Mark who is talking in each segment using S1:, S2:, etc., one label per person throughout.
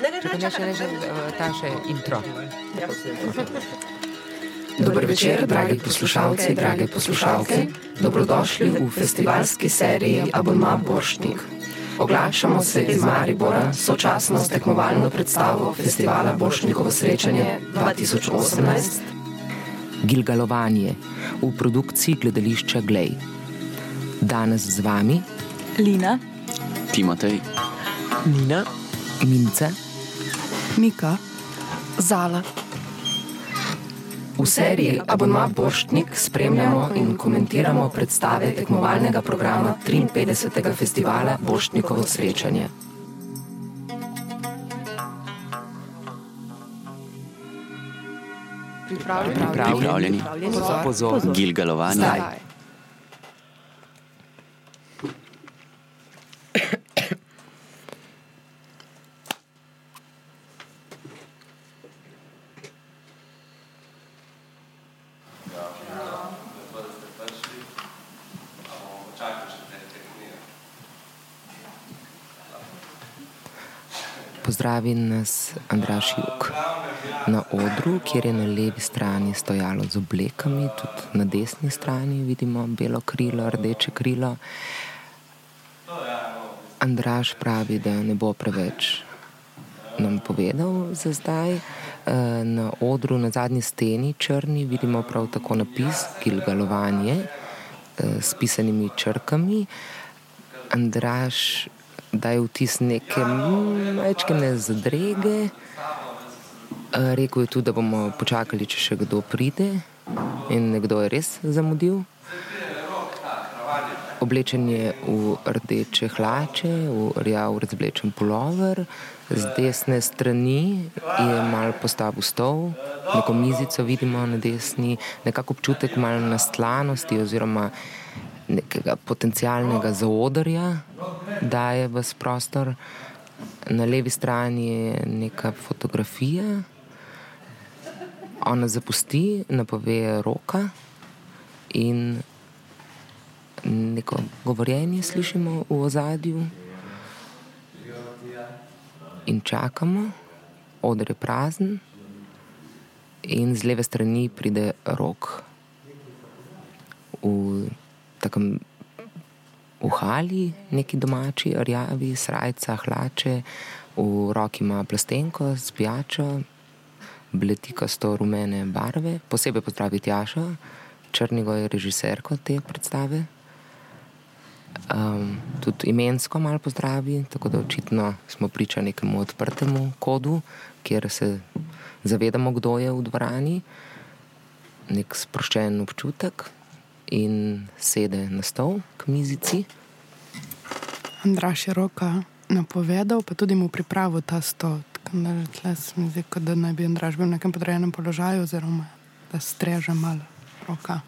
S1: Čakaj, ne, še ne, že ta še intro.
S2: Dober večer, dragi poslušalci, drage poslušalke. Dobrodošli v festivalski seriji Abonma Borštnik. Oglašamo se iz Maribora, sočasno s tekmovalno predstavo festivala Borštnikovo srečanje 2018.
S1: Gilgalovanje v produkciji gledališča Glej. Danes z vami
S3: Lina,
S4: Timotej,
S5: Nina,
S1: Mince,
S3: Mika, Zala.
S2: V seriji Abonma Borštnik spremljamo in komentiramo predstave tekmovalnega programa 53. festivala Borštnikovo srečanje.
S4: pripravljeni,
S1: pozor.
S4: gilgalovanje.
S1: Pozdravi nas Andraš Juk. Na odru, kjer je na levi strani stojalo z oblekami, tudi na desni strani vidimo belo krilo, rdeče krilo. Andraš pravi, da ne bo preveč nam povedal za zdaj. Eh, Na odru na zadnji steni črni vidimo prav tako napis Gilgalovanje eh, s pisanimi črkami. Andraš daje vtis neke majčkene zadrege. Eh, Rekel je tudi, da bomo počakali, če še kdo pride. In nekdo je res zamudil. Oblečen je v rdeče hlače, v rjav razvlečen pulover, z desne strani je mal postavil stol, neko mizico vidimo na desni, nekako občutek malo nastlanosti oziroma nekega potencialnega zaodrja daje v prostor. Na levi strani je neka fotografija, ona zapusti, napove roka in neko govorjenje slišimo v ozadju. In čakamo, odr je prazen, in z leve strani pride rok v takem v hali, neki domači, rjavi, srajca, hlače, v roki ima plastenko z pijačo, bletikasto rumene barve, posebej pozdravi Tjaša, Črnigo je režiserko te predstave. Um, tudi imensko malo pozdravi, tako da očitno smo priča nekemu odprtemu kodu, kjer se zavedamo, kdo je v dvorani, nek sproščen občutek in sede na stol k mizici.
S3: Andraš je roka napovedal, pa tudi mu pripravil ta sto. Tako da tle se mi zdi, da naj bi Andraš bil v nekem podrejenem položaju, oziroma da streže malo roka.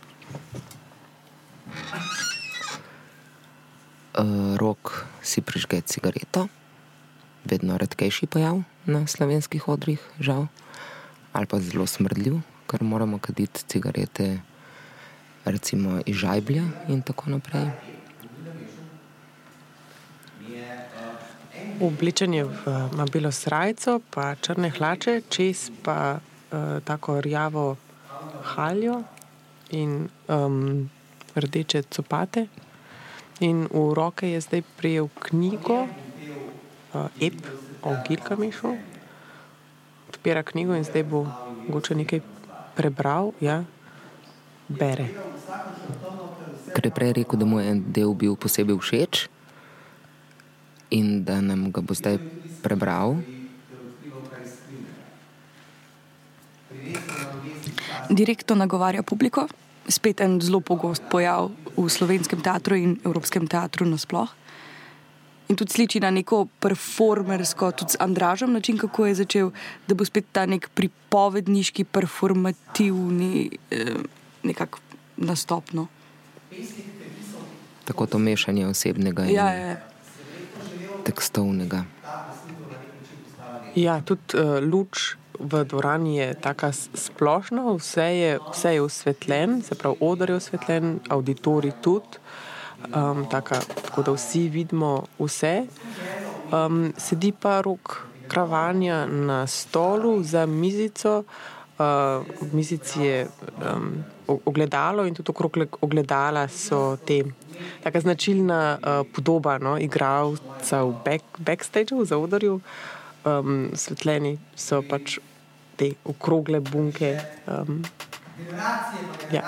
S1: Uh, rok si prižge cigareto, vedno redkejši pojav na slovenskih odrih, žal, ali pa zelo smrdljiv, ker moramo kaditi cigarete, recimo iz žajblja in tako naprej.
S5: oblečen je v ima belo srajco, pa črne hlače, čez pa uh, tako rjavo haljo in um, rdeče copate. In v roke je zdaj prijel knjigo, uh, Ep o Gilgamešu. Odpira knjigo in zdaj bo mogoče nekaj prebral, ja, bere.
S1: Ker je prej rekel, da mu je en del bil posebej všeč in da nam ga bo zdaj prebral.
S3: Direktno nagovarja publiko, spet en zelo pogost pojav v slovenskem teatru in evropskem teatru nasploh. In tudi sliči na neko performersko, tudi z Andražem, način, kako je začel, da bo spet ta nek pripovedniški, performativni eh, nekak nastopno.
S1: Tako to mešanje osebnega in
S3: Ja, ja.
S1: tekstovnega.
S5: Ja, tudi uh, luč v dvorani je tako splošna, vse je, vse je osvetljen, se pravi, odr je osvetljen, auditorij tudi, um, taka, tako da vsi vidimo vse. Um, sedi pa rok kravanja na stolu za mizico. Uh, v mizici je um, ogledalo in tudi okrog ogledala so te. Taka značilna uh, podoba no, igralca v back, backstageu, v zaodorju, um, svetljeni so pač te okrogle bunke. Um, ja.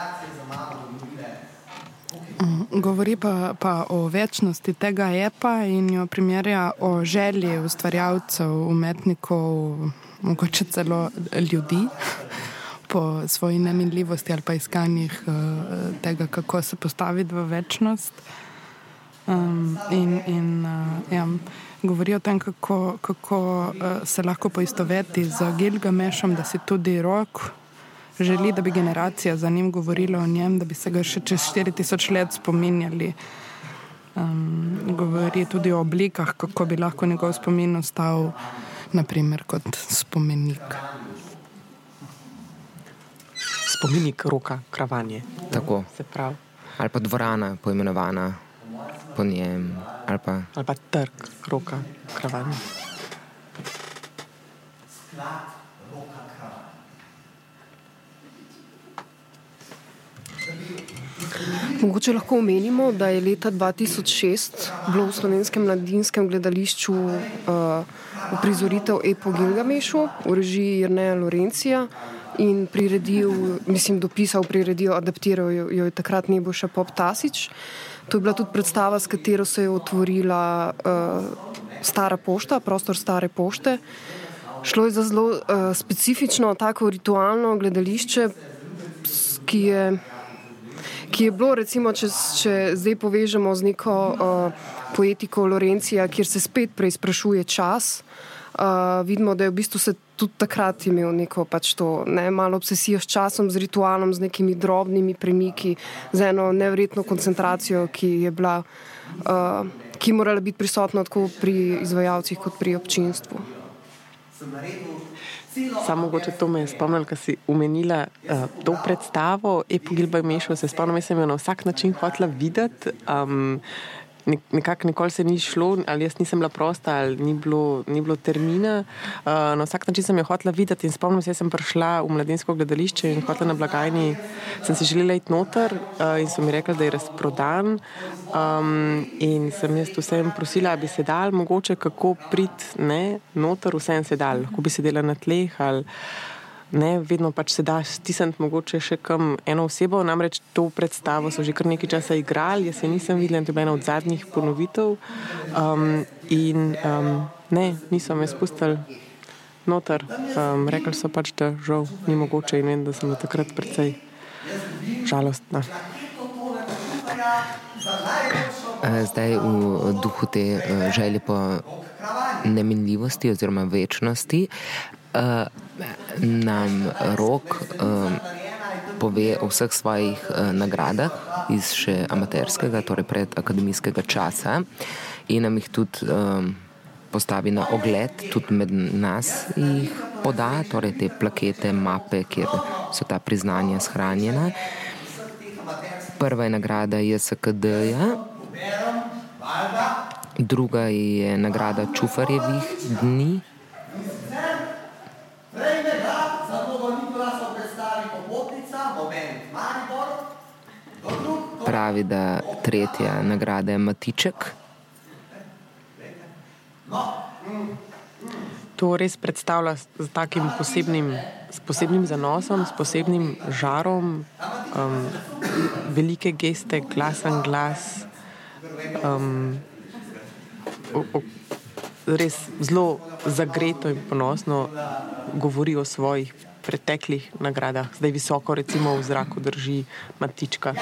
S6: Mm, govori pa, pa o večnosti tega epa in jo primerja o želji ustvarjalcev, umetnikov, mogoče celo ljudi po svoji neminljivosti ali pa iskanjih uh, tega, kako se postaviti v večnost. Um, in in uh, ja, govori o tem, kako, kako uh, se lahko poistoveti z Gilgamešom, da si tudi rok želi, da bi generacija za njim govorila o njem, da bi se ga še čez 4000 let spominjali. Um, govori tudi o oblikah, kako bi lahko njegov spomin ostal, naprimer, kot spomenik.
S5: Spomenik roka, kravanje.
S1: Tako. Ali pa dvorana, poimenovana po njem. Ali pa,
S5: ali pa trg roka, kravanje.
S7: Mogoče lahko omenimo, da je leta 2006 bilo v slovenskem mladinskem gledališču uh, uprizoritev Epo Gilgamešu v režiji Jrneja Lorencija in priredil, mislim, dopisal, priredil, adaptiral jo, jo je takrat Neboša Pop Tasič. To je bila tudi predstava, s katero se je otvorila uh, stara pošta, prostor stare pošte. Šlo je za zelo uh, specifično, tako ritualno gledališče, ki je ki je bilo, recimo, če, če zdaj povežemo z neko uh, poetiko Lorencija, kjer se spet preizprašuje čas. Uh, vidimo, da je v bistvu se tudi takrat imel neko pač to ne, malo obsesijo s časom, z ritualom, z nekimi drobnimi premiki, z eno nevredno koncentracijo, ki je bila, uh, ki morala biti prisotna tako pri izvajalcih kot pri občinstvu.
S5: Samo mogoče to me je spomnilo, ker si umenila uh, to predstavo, Epogilba je mešal, se spomnim, da sem jo na vsak način hotela videti. Um, nekako nikoli se ni šlo, ali jaz nisem bila prosta, ali ni bilo, ni bilo termina. Uh, na vsak način sem jo hotela videti in spomnim se, da sem prišla v mladinsko gledališče in hotela na blagajni. Sem si želela iti noter uh, in so mi rekli, da je razprodan. Um, in sem jaz vsem prosila, da bi se dal, mogoče kako priti noter, vsem se dal, lahko bi sedela na tleh. Ali, ne, vedno pač se da stisniti mogoče še kam eno osebo. Namreč to predstavo so že kar nekaj časa igrali, jaz se nisem videla, to je ena od zadnjih ponovitev. Um, in um, ne, niso me spustili noter. Um, rekli so pač, da žal ni mogoče in vem, da sem takrat precej žalostna.
S1: Eh, zdaj v duhu te eh, želje po neminljivosti oziroma večnosti uh, nam rok uh, pove o vseh svojih uh, nagradah iz še amaterskega, torej pred akademijskega časa, in nam jih tudi um, postavi na ogled, tudi med nas jih poda, torej te plakete, mape, kjer so ta priznanja shranjena. Prva je nagrada JSKD-ja, druga je nagrada Čufarjevih dni. Pravi, da tretja nagrada je Matiček.
S5: To res predstavlja z takim posebnim, s posebnim zanosom, s posebnim žarom, um, velike geste, glasen glas. Um, o, o, res zelo zagreto in ponosno govori o svojih preteklih nagradah. Zdaj visoko, recimo v zraku, drži Matička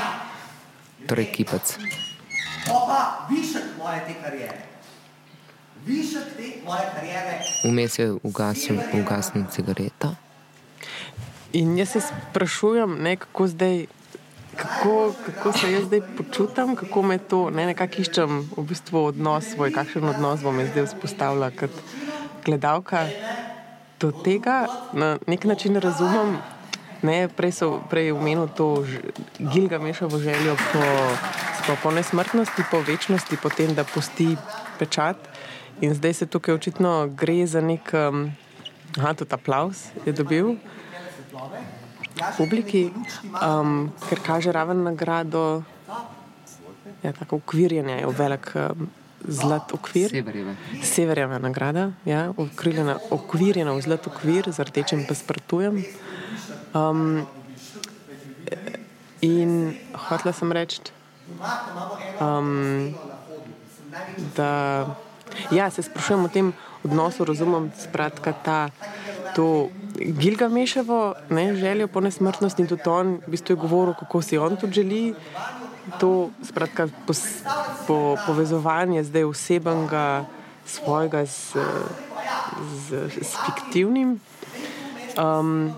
S1: torej kipec. Vmes je ugasnil cigareta.
S5: In jaz se sprašujem, ne, kako, zdaj, kako, kako se jaz zdaj počutim, kako me to ne, nekako iščem, v bistvu odnos svoj, kakšen odnos bom jaz zdaj vzpostavila kot gledalka. Do tega na nek način razumem, Ne, prej so prej omenili to Gilgamešovo željo po po, po nesmrtnosti, po večnosti, potem da pusti pečat. In zdaj se tukaj očitno gre za nek, um, aha, tudi aplaus je dobil publiki, um, ker kaže raven nagrado. Ja, tako ukvirjanje je velik um, zlat okvir.
S1: Severjeva.
S5: Severjeva nagrada, ja, ukvirjena, ukvirjena v zlat okvir z rdečim paspartujem. Um, in hotela sem reči, um, da ja, se sprašujem o tem odnosu, razumem, spratka ta. To Gilgameševo ne, željo po nesmrtnosti in tudi on v bistvu je govoril, kako si on to želi. To spratka, po, po, povezovanje zdaj osebnega svojega z, z, z fiktivnim. Um,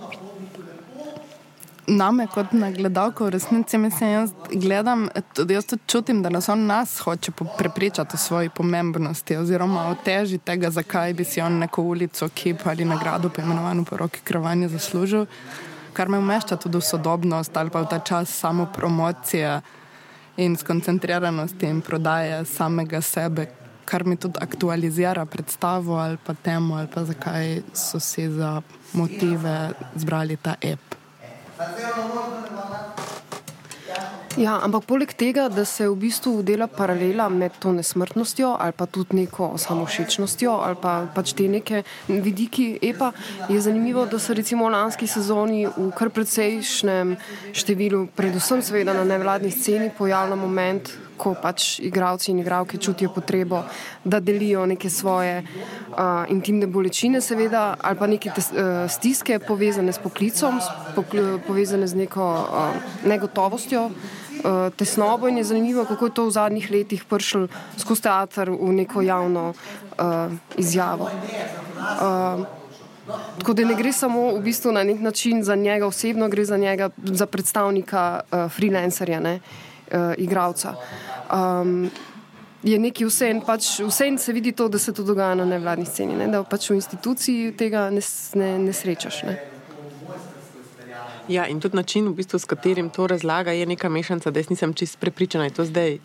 S6: Name, kot na gledalko, v resnici mislim, jaz gledam, tudi jaz tudi čutim, da nas on nas hoče prepričati o svoji pomembnosti oziroma o teži tega, zakaj bi si on neko ulico, kip ali nagrado, poimenovano po roki kravanje, zaslužil, kar me umešča tudi v sodobnost ali pa v ta čas samo promocije in skoncentriranosti in prodaje samega sebe, kar mi tudi aktualizira predstavo ali pa temo ali pa zakaj so si za motive zbrali ta ep.
S7: Ja, ampak poleg tega, da se v bistvu dela paralela med to nesmrtnostjo ali pa tudi neko samošečnostjo ali pa pač te neke vidiki epa, je zanimivo, da se recimo v lanski sezoni v kar precejšnjem številu, predvsem seveda na nevladni sceni, pojavlja moment, ko pač igravci in igravke čutijo potrebo, da delijo neke svoje uh, intimne bolečine, seveda, ali pa neke tes, uh, stiske povezane s poklicom, pokl povezane z neko uh, negotovostjo. Uh, tesnobo in je zanimivo, kako je to v zadnjih letih prišlo skozi teater v neko javno uh, izjavo. Uh, tako da ne gre samo v bistvu na nek način za njega osebno, gre za njega, za predstavnika uh, freelancerja. Ne? Uh, igralca. Um, je nekaj vse en, pač vse en se vidi to, da se to dogaja na nevladni sceni, ne? da pač v instituciji tega ne, ne, ne srečaš. Ne?
S5: Ja, in tudi način, v bistvu, s katerim to razlaga, je neka mešanica, da jaz nisem čist prepričana, da je to zdaj,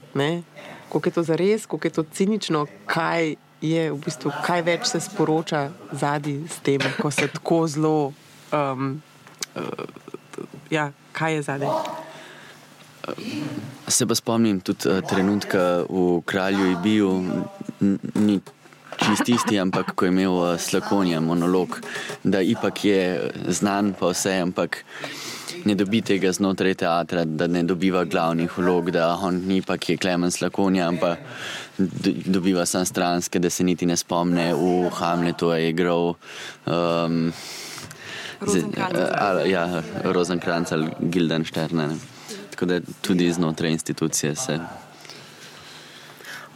S5: kako je to za res, kako je to cinično, kaj je v bistvu, kaj več se sporoča zadnji s tem, ko se tako zelo. Um, uh, ja, kaj je zadnji?
S4: Se pa spomnim tudi uh, trenutka v Kralju Ibiju, ni čist isti, ampak ko je imel uh, Slakonija monolog, da ipak je znan, pa vse, ampak ne dobi tega znotraj teatra, da ne dobiva glavnih vlog, da on ni pa ki je Klemen Slakonija, ampak dobiva sam stranske, da se niti ne spomne v Hamletu, je igral. Um,
S3: Rozenkranc.
S4: Uh, ja, Rozenkranc ali Gildenstern tako da tudi znotraj institucije se.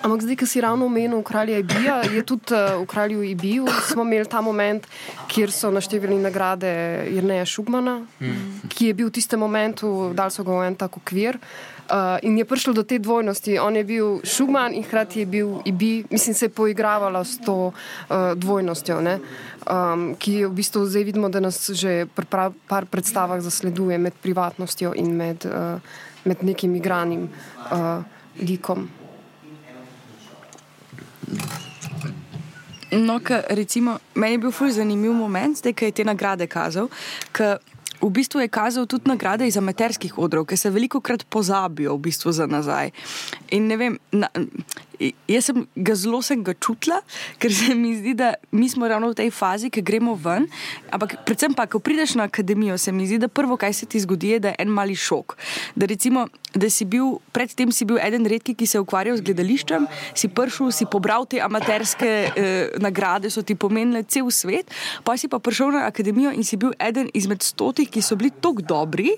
S7: Ampak zdaj, ki si ravno omenil kralja Ibija, je tudi uh, v kralju Ibiju smo imeli ta moment, kjer so naštevili nagrade Jrneja Šugmana, mm. ki je bil v tistem momentu, dal so ga v en tak okvir. Uh, in je prišlo do te dvojnosti. On je bil Šugman in hkrati je bil Ibi, mislim, se je poigravala s to uh, dvojnostjo, um, ki je v bistvu zdaj vidimo, da nas že pri par predstavah zasleduje med privatnostjo in med, uh, med nekim igranim uh, likom.
S3: No, ka, recimo, meni je bil fulj zanimiv moment, zdaj, ko je te nagrade kazal. V bistvu je kazal tudi nagrade iz amaterskih odrov, ki se veliko krat pozabijo v bistvu za nazaj. In ne vem, na, jaz sem ga zelo sem ga čutila, ker se mi zdi, da mi smo ravno v tej fazi, ki gremo ven. Ampak predvsem pa, ko prideš na akademijo, se mi zdi, da prvo, kaj se ti zgodi, je, da je en mali šok. Da recimo, da si bil, predtem si bil eden redkih, ki se je ukvarjal z gledališčem, si prišel, si pobral te amaterske eh, nagrade, so ti pomenile cel svet, pa si pa prišel na akademijo in si bil eden izmed stotih, ki so bili tako dobri,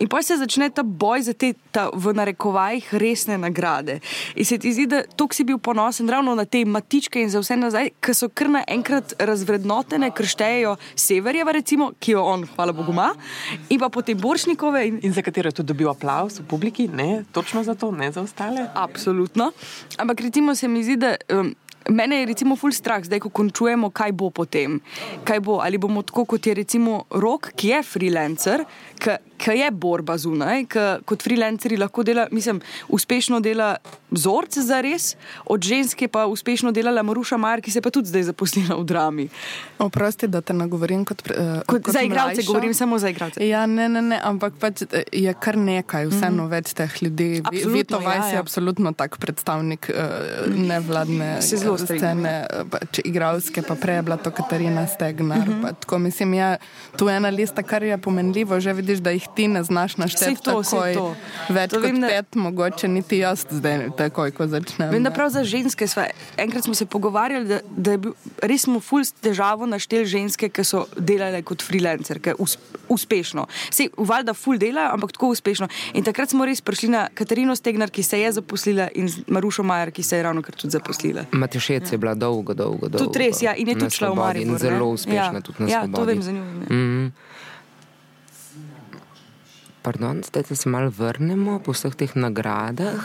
S3: in pa se začne ta boj za te, ta, v narekovajih, resne nagrade. In se ti zdi, da tako si bil ponosen ravno na te matičke in za vse nazaj, ki so kar naenkrat razvrednotene, ker štejejo Severjeva, recimo, ki jo on, hvala Bogu, ima, in pa potem Boršnikove. In,
S5: in za katero je tudi dobil aplaus v publiki, ne točno za to, ne za ostale.
S3: Absolutno. Ampak recimo se mi zdi, da. Um, Mene je recimo ful strah, zdaj ko končujemo, kaj bo potem. Kaj bo, ali bomo tako kot je recimo rok, ki je freelancer, ki je borba zunaj, ki kot freelanceri lahko dela, mislim, uspešno dela vzorce za res, od ženske pa uspešno delala Maruša Mar, ki se pa tudi zdaj zaposlila v drami.
S6: Oprosti, da te nagovorim kot, uh,
S3: kot, kot za igralce, govorim samo za igralce.
S6: Ja, ne, ne, ne, ampak pač eh, je kar nekaj, vseeno mm -hmm. več teh ljudi. Vito ja, Vajs ja, ja. je absolutno tak predstavnik uh, nevladne scene, pač igralske, pa prej je bila to Katarina Stegnar. Mm -hmm. Tako mislim, ja, tu je ena lista, kar je pomenljivo, že vidiš, da jih ti ne znaš našteti takoj. Več to kot vem, pet, da... mogoče niti jaz zdaj takoj, ko začnem.
S3: Vem, da prav za ženske sva. Enkrat smo se pogovarjali, da, da je bil, res smo ful s težavo naštel ženske, ki so delale kot freelancerke us, uspešno. Se valjda ful dela, ampak tako uspešno. In takrat smo res prišli na Katarino Stegnar, ki se je zaposlila in Marušo Majer, ki se je ravno kar tudi zaposlila.
S1: Matešec ja. je bila dolgo, dolgo, dolgo.
S3: Tudi res, ja, in je tudi šla v Maribor.
S1: In zelo uspešna ja. tudi na
S3: svetu. Ja, to vem za njo. Mm -hmm.
S1: Pardon, zdaj se malo vrnemo po vseh teh nagradah.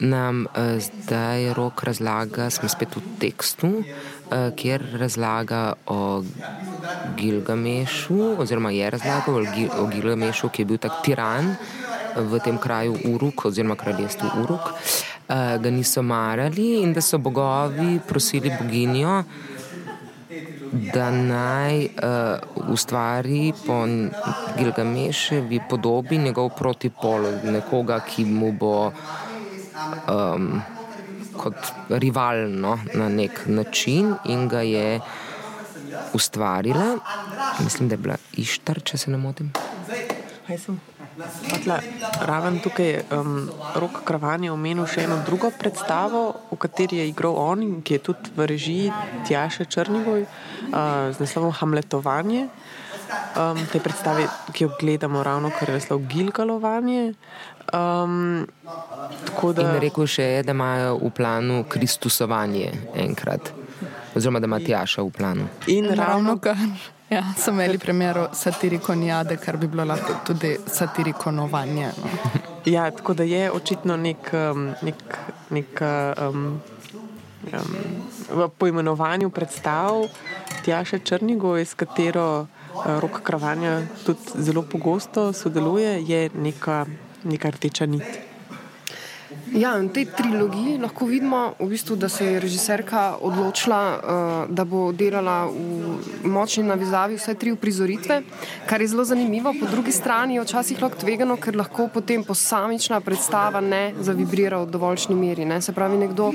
S1: Nam uh, zdaj rok razlaga, smo spet v tekstu, uh, kjer razlaga o Gilgamešu, oziroma je razlagal o, Gil o Gilgamešu, ki je bil tak tiran v tem kraju Uruk, oziroma kraljestvu Uruk. Uh, ga niso marali in da so bogovi prosili boginjo, da naj uh, ustvari po Gilgameševi podobi njegov protipol, nekoga, ki mu bo um, kot rivalno na nek način in ga je ustvarila. Mislim, da je bila Ištar, če se ne motim.
S5: Tle, raven tukaj je um, rok Kravanje omenil še eno drugo predstavo, v kateri je igral on in ki je tudi v režiji Tjaše Črnigoj uh, z naslovom Hamletovanje. Um, te predstave, ki jo gledamo ravno, kar je naslov Gilgalovanje. Um,
S1: da... In rekel še je, da imajo v planu Kristusovanje enkrat, oziroma da ima Tjaša v planu.
S6: In ravno kar. Ja, so imeli primer satirikonjade, kar bi bilo lahko tudi satirikonovanje. No.
S5: Ja, tako da je očitno nek, um, nek, nek um, um, v poimenovanju predstav Tjaša Črnigo, s katero uh, rok kravanja tudi zelo pogosto sodeluje, je neka, neka rdeča nit.
S7: Ja, v tej trilogiji lahko vidimo, v bistvu, da se je režiserka odločila, uh, da bo delala v močni navezavi vse tri uprizoritve, kar je zelo zanimivo. Po drugi strani je včasih lahko tvegano, ker lahko potem posamična predstava ne zavibrira v dovoljšni meri. Ne? Se pravi, nekdo,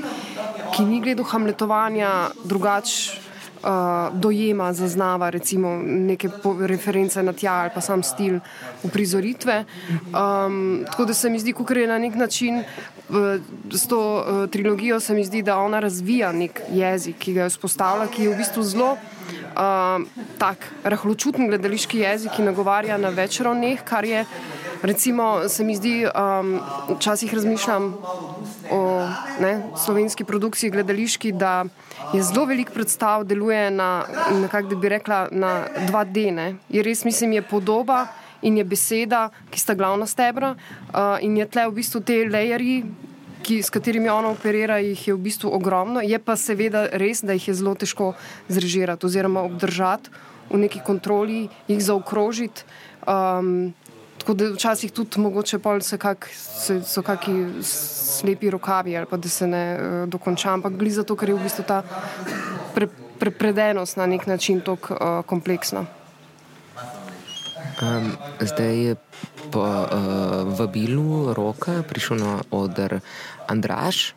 S7: ki ni gledal hamletovanja drugače uh, dojema, zaznava recimo neke reference na tja ali pa sam stil uprizoritve. Um, tako da se mi zdi, ker je na nek način s to uh, trilogijo, se mi zdi, da ona razvija nek jezik, ki ga je vzpostavila, ki je v bistvu zelo. Uh, tak rahločuten gledališki jezik, ki nagovarja na več ravneh, kar je, recimo, se mi zdi, um, včasih razmišljam o ne, slovenski produkciji gledališki, da je zelo velik predstav, deluje na, nekak, da bi rekla, na dva dne. Je res, mislim, je podoba in je beseda, ki sta glavna stebra uh, in je tle v bistvu te lejerji. Ki, s katerimi ona operira, jih je v bistvu ogromno, je pa seveda res, da jih je zelo težko zrežirati oziroma obdržati v neki kontroli, jih zaokrožiti. Um, tako da včasih tudi mogoče se kak, se, so kakšni slepi rokavi ali pa da se ne uh, dokonča, ampak gli zato, ker je v bistvu ta pre, pre, predenost na nek način tako uh, kompleksna.
S1: Um, zdaj je po uh, vabilu roka prišel na oder Andraš.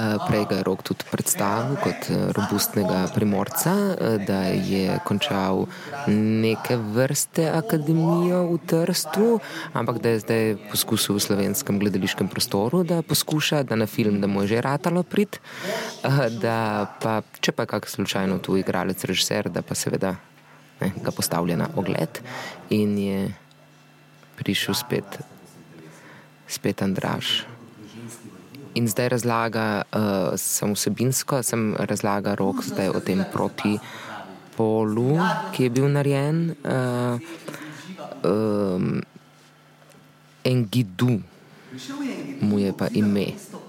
S1: Eh, prej ga je rok tudi predstavil kot eh, robustnega primorca, eh, da je končal neke vrste akademijo v Trstu, ampak da je zdaj poskusil v slovenskem gledališkem prostoru, da poskuša, da na film, da mu je že ratalo prid, da pa če pa kak slučajno tu igralec, režiser, da pa seveda ne, ga postavlja na ogled in je prišel spet, spet Andraš. In zdaj razlaga, uh, sem vsebinsko, sem razlaga rok zdaj o tem proti polu, ki je bil narejen. Uh, um, Engidu. mu je pa ime,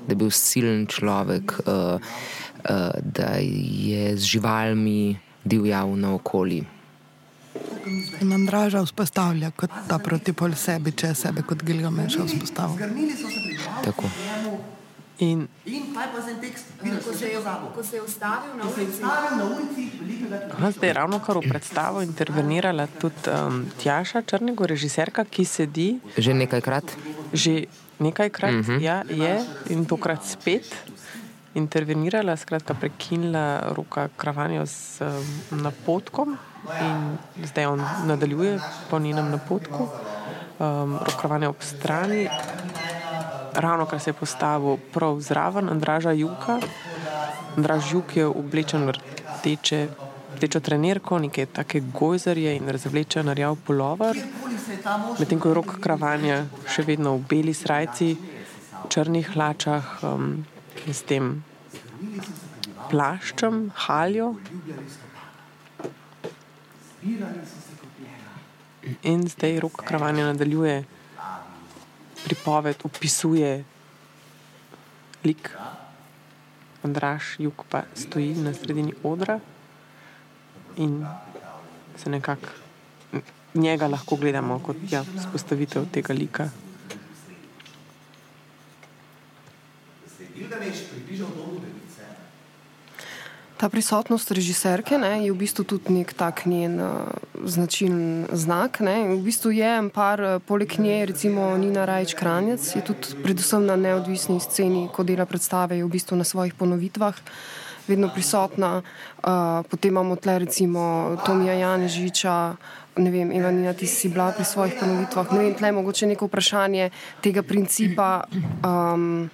S1: da je bil silen človek, uh, uh, da je z živalmi divjal na okolju.
S6: In Andraža vzpostavlja kot ta protipol sebi, če sebe kot Gilgameša vzpostavlja.
S1: Tako.
S5: In
S8: Ko se je, ko se je ustavil na ulici,
S5: aha, zdaj je ravno kar v predstavo intervenirala tudi um, Tjaša Črnego, režiserka, ki sedi
S1: Že nekajkrat.
S5: že nekajkrat, uh -huh. ja, je in tokrat spet intervenirala, skratka prekinila roka Kravanjo z um, napotkom in zdaj on nadaljuje po njenem napotku. Um, rok Kravanja ob strani, ravno kar se je postavil prav zraven Andraža Juka. Andraž Juk je oblečen v rdeče, rdečo trenerko, neke take gojzarje in razvlečen rjav polover. Medtem ko je rok Kravanja še vedno v beli srajci, črnih hlačah um, in s tem plaščem, haljo. In zdaj rok Kravanja nadaljuje pripoved, opisuje lik. Andraš Juk pa stoji na sredini odra in se nekako njega lahko gledamo kot ja, spostavitev tega lika.
S7: Ta prisotnost režiserke ne, je v bistvu tudi nek tak njen uh, značilen znak. Ne. V bistvu je en par, uh, poleg nje, recimo Nina Rajč Kranjec, je tudi predvsem na neodvisni sceni, ko dela predstave, je v bistvu na svojih ponovitvah vedno prisotna. Uh, potem imamo tle recimo Tomija Janežiča. Ne vem, Ivanina, ti si bila pri svojih ponovitvah. Ne vem, tle mogoče neko vprašanje tega principa. Um,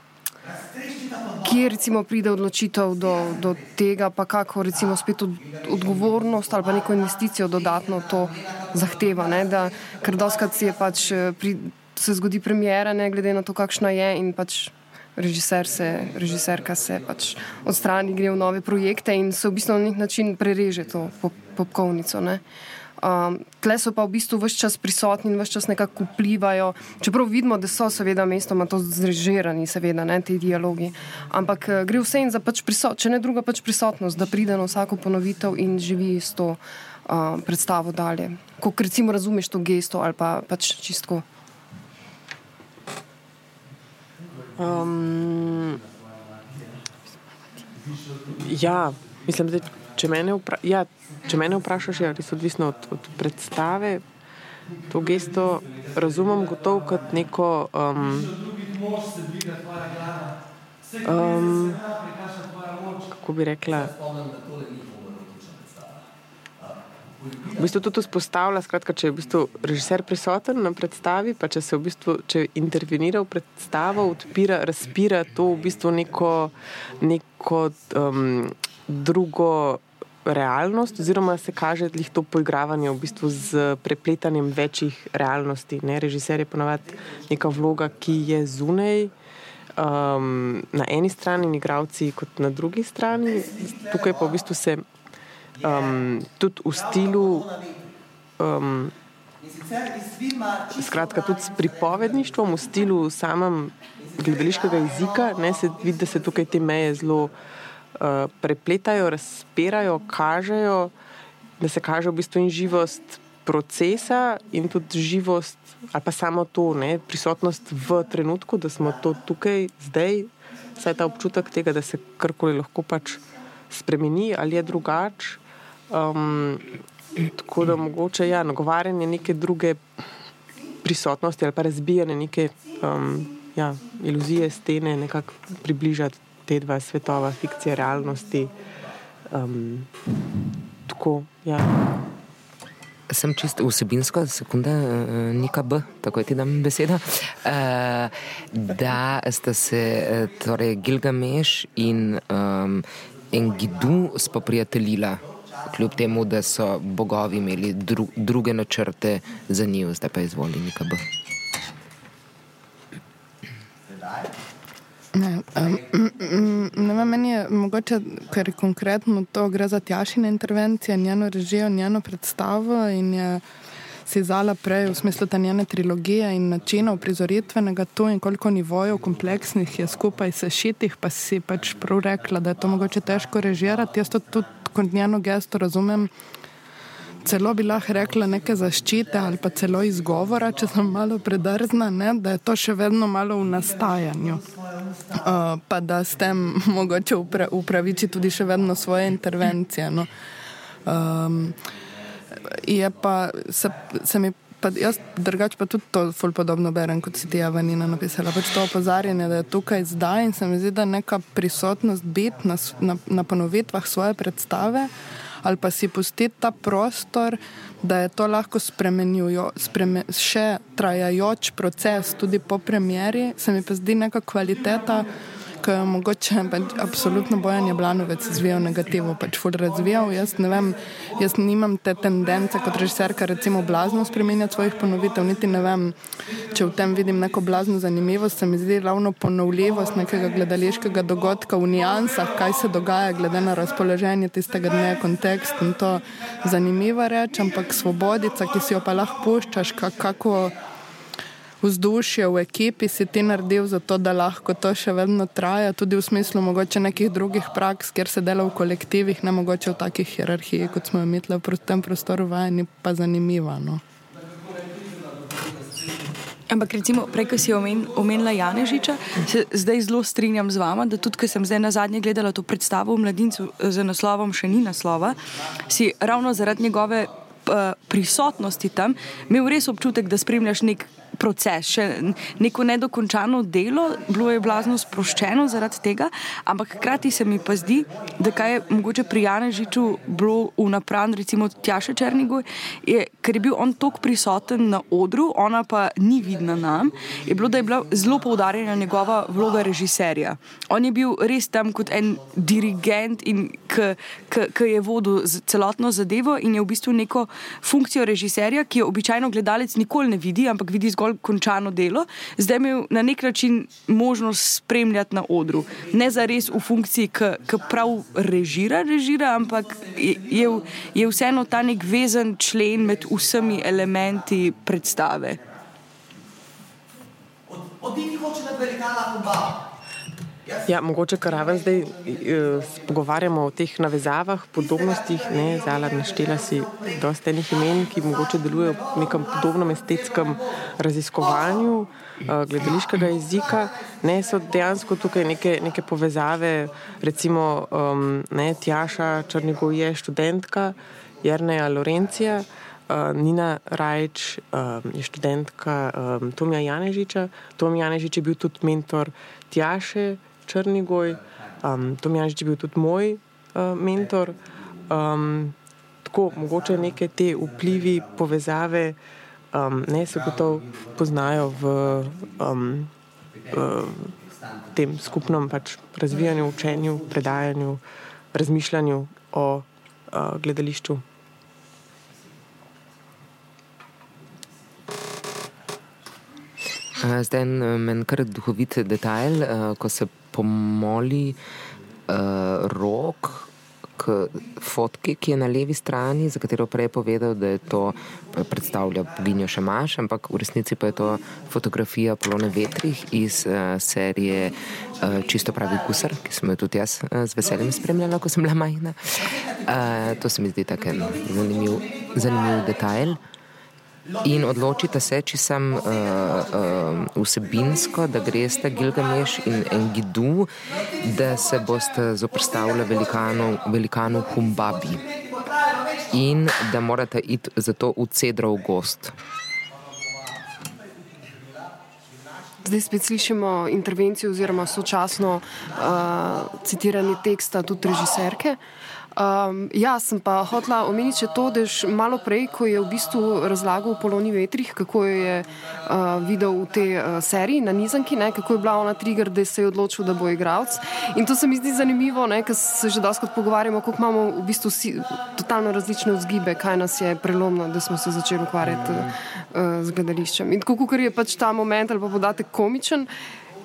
S7: Kje recimo pride odločitev do, do tega, pa kako recimo spet od, odgovornost ali pa neko investicijo dodatno to zahteva. Ne? Da, ker doskrat se, pač, pri, se zgodi premjera, ne glede na to, kakšna je in pač režiser se, režiserka se pač odstrani, gre v nove projekte in se v bistvu na nek način prereže to popkovnico. Po Um, tle so pa v bistvu vse čas prisotni in vse čas nekako vplivajo. Čeprav vidimo, da so seveda mestoma to zrežirani, seveda ne ti dialogi. Ampak uh, gre vse in za pač prisotnost, če ne druga pač prisotnost, da pride na vsako ponovitev in živi s to uh, predstavo dalje. Ko recimo razumeš to gesto ali pa pač čistko.
S5: Um, ja, mislim, da če mene, vpra ja, če mene vprašaš, je ja, res odvisno od, od predstave. To gesto razumem gotovo kot neko. Um, um, kako bi rekla? V bistvu tudi vzpostavlja, skratka, če je v bistvu režiser prisoten na predstavi, pa če se v bistvu če intervenira v predstavo, odpira, razpira to v bistvu neko, neko um, drugo realnost, oziroma se kaže to poigravanje v bistvu z prepletanjem večjih realnosti. Ne? Režiser je ponovadi neka vloga, ki je zunaj. Um, na eni strani in igravci, kot na drugi strani, tukaj pa v bistvu se um, tudi v stilu, um, skratka, tudi s pripovedništvom, v stilu samem gledališkega jezika, ne, se vidi, da se tukaj te meje zelo uh, prepletajo, razpirajo, kažejo, da se kaže v bistvu in živost procesa, in tudi živost, ali pa samo to, ne, prisotnost v trenutku, da smo to tukaj, zdaj, saj ta občutek tega, da se karkoli lahko pač spremeni ali je drugače. Um, tako da mogoče ja, nagovarjanje neke druge prisotnosti ali pa razbijanje neke um, ja, iluzije, stene, nekako približati te dva svetova, fikcija, realnosti. Um, tako, ja.
S1: Sem čisto vsebinsko, sekunda, uh, neka B, tako je ti dam besedo. Uh, da sta se torej Gilgameš in um, Engidu spoprijateljila, kljub temu, da so bogovi imeli dru, druge načrte za njih, zdaj pa izvoli neka B.
S6: Ne, um, ne vem, meni je mogoče, ker konkretno to gre za tjašine intervencije, njeno režijo, njeno predstavo in je si zala prej v smislu te njene trilogije in načinov prizoritvenega tu in koliko nivojev kompleksnih je skupaj sešitih, pa si pač prav rekla, da je to mogoče težko režirati. Jaz to tudi kot njeno gesto razumem. Celo bi lahko rekla neke zaščite ali pa celo izgovora, če sem malo predrzna, ne, da je to še vedno malo v nastajanju. Uh, pa da s tem mogoče upra upraviči tudi še vedno svoje intervencije. No. Um, je pa se, se mi. Pa jaz drugače pa tudi to ful podobno berem, kot si ti Avanina napisala. Pač to opozarjanje, da je tukaj zdaj in se mi zdi, da neka prisotnost biti na, na, na ponovitvah svoje predstave ali pa si pustiti ta prostor, da je to lahko spremenjujo, spreme, še trajajoč proces tudi po premjeri, se mi pa zdi neka kvaliteta ki jo mogoče pač absolutno bojan Jablanovec razvijal negativo, pač ful razvijal. Jaz ne vem, jaz nimam te tendence kot režiserka recimo blazno spremenjati svojih ponovitev, niti ne vem, če v tem vidim neko blazno zanimivost, se mi zdi ravno ponovljivost nekega gledališkega dogodka v nijansah, kaj se dogaja glede na razpoloženje tistega dne, kontekst in to zanimiva reč, ampak svobodica, ki si jo pa lahko puščaš, kako vzdušje v ekipi si ti naredil, zato da lahko to še vedno traja, tudi v smislu mogoče nekih drugih praks, kjer se dela v kolektivih, ne mogoče v takih hierarhijah, kot smo imeli v tem prostoru, vajeni pa zanimivo. No.
S3: Ampak, recimo, prej, ko si omen, omenila Janežiča, se zdaj zelo strinjam z vama, da tudi, ker sem zdaj na zadnje gledala to predstavo v mladincu z naslovom Še ni naslova, si ravno zaradi njegove uh, prisotnosti tam imel res občutek, da spremljaš nek proces, še neko nedokončano delo, bilo je blazno sproščeno zaradi tega, ampak hkrati se mi pa zdi, da kaj je mogoče pri Janežiču bilo vnapran, recimo Tjaša Črnigoj, je, ker je bil on tok prisoten na odru, ona pa ni vidna nam, je bilo, da je bila zelo poudarjena njegova vloga režiserja. On je bil res tam kot en dirigent in ki je vodil celotno zadevo in je v bistvu neko funkcijo režiserja, ki jo običajno gledalec nikoli ne vidi, ampak vidi zgolj zgolj končano delo, zdaj imel na nek način možnost spremljati na odru. Ne za res v funkciji, ki prav režira, režira, ampak je, je vseeno ta nek vezen člen med vsemi elementi predstave.
S5: Odidi hoče na velikana oba. Ja, mogoče, kar raven zdaj uh, pogovarjamo o teh navezavah, podobnostih. Zala naštela si dosta enih imen, ki mogoče delujejo v nekem podobnem estetskem raziskovanju uh, gledališkega jezika. Ne, so dejansko tukaj neke, neke povezave, recimo um, ne, Tjaša Črnigov je študentka, Jrneja Lorencija. Uh, Nina Rajč uh, je študentka um, Tomija Janežiča. Tom Janežič je bil tudi mentor Tjaše, Črnigoj, um, Tomjaž je bil tudi moj uh, mentor. Um, tako, mogoče neke te vplivi, povezave, um, ne se gotovo poznajo v um, uh, tem skupnem pač razvijanju, učenju, predajanju, razmišljanju o uh, gledališču.
S1: Zdaj en meni kar duhovit detajl, ko se pomoli uh, rok k fotki, ki je na levi strani, za katero prej je povedal, da je to predstavlja Vinjo Šamaš, ampak v resnici pa je to fotografija Polone Vetrih iz uh, serije uh, Čisto pravi kusar, ki sem jo tudi jaz uh, z veseljem spremljala, ko sem bila majhna. Uh, to se mi zdi tako zanimiv, zanimiv detajl. In odločite se, če sem uh, uh, vsebinsko, da greste Gilgameš in Engidu, da se boste zoprstavili velikanu, velikanu Humbabi in da morate iti zato v Cedrov gost.
S7: Zdaj spet slišimo intervencijo oziroma sočasno uh, citiranje teksta tudi režiserke. Uh, Um, ja, sem pa hotla omeniti to, da je malo prej, ko je v bistvu razlagal o Poloni Vetrih, kako jo je uh, videl v tej uh, seriji na Nizanki, ne, kako je bila ona trigger, da se je odločil, da bo igralec. In to se mi zdi zanimivo, ker se že doskrat pogovarjamo, kako imamo v bistvu si, totalno različne vzgibe, kaj nas je prelomno, da smo se začeli ukvarjati uh, z gledališčem. In tako, ker je pač ta moment ali pa podatek komičen,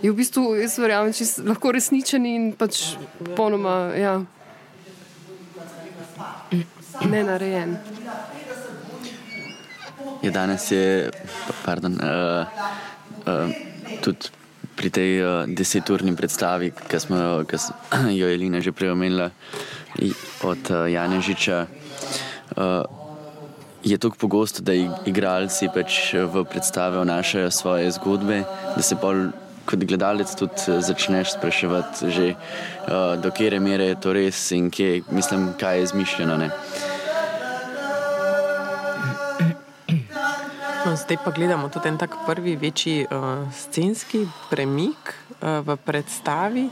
S7: je v bistvu, jaz verjamem, lahko resničen in pač ponoma. Ja ne narejen.
S4: je danes je, pardon, uh, uh, tudi pri tej uh, deseturni predstavi, ki smo jo Elina že prej omenila od uh, Janežiča. Uh, Je tako pogosto, da igralci pač v predstave vnašajo svoje zgodbe, da se pol kot gledalec tudi začneš spraševati, že, uh, do kere mere je to res in kje, mislim, kaj je izmišljeno. Uh,
S5: No, zdaj pa gledamo tudi en tak prvi večji uh, scenski premik uh, v predstavi.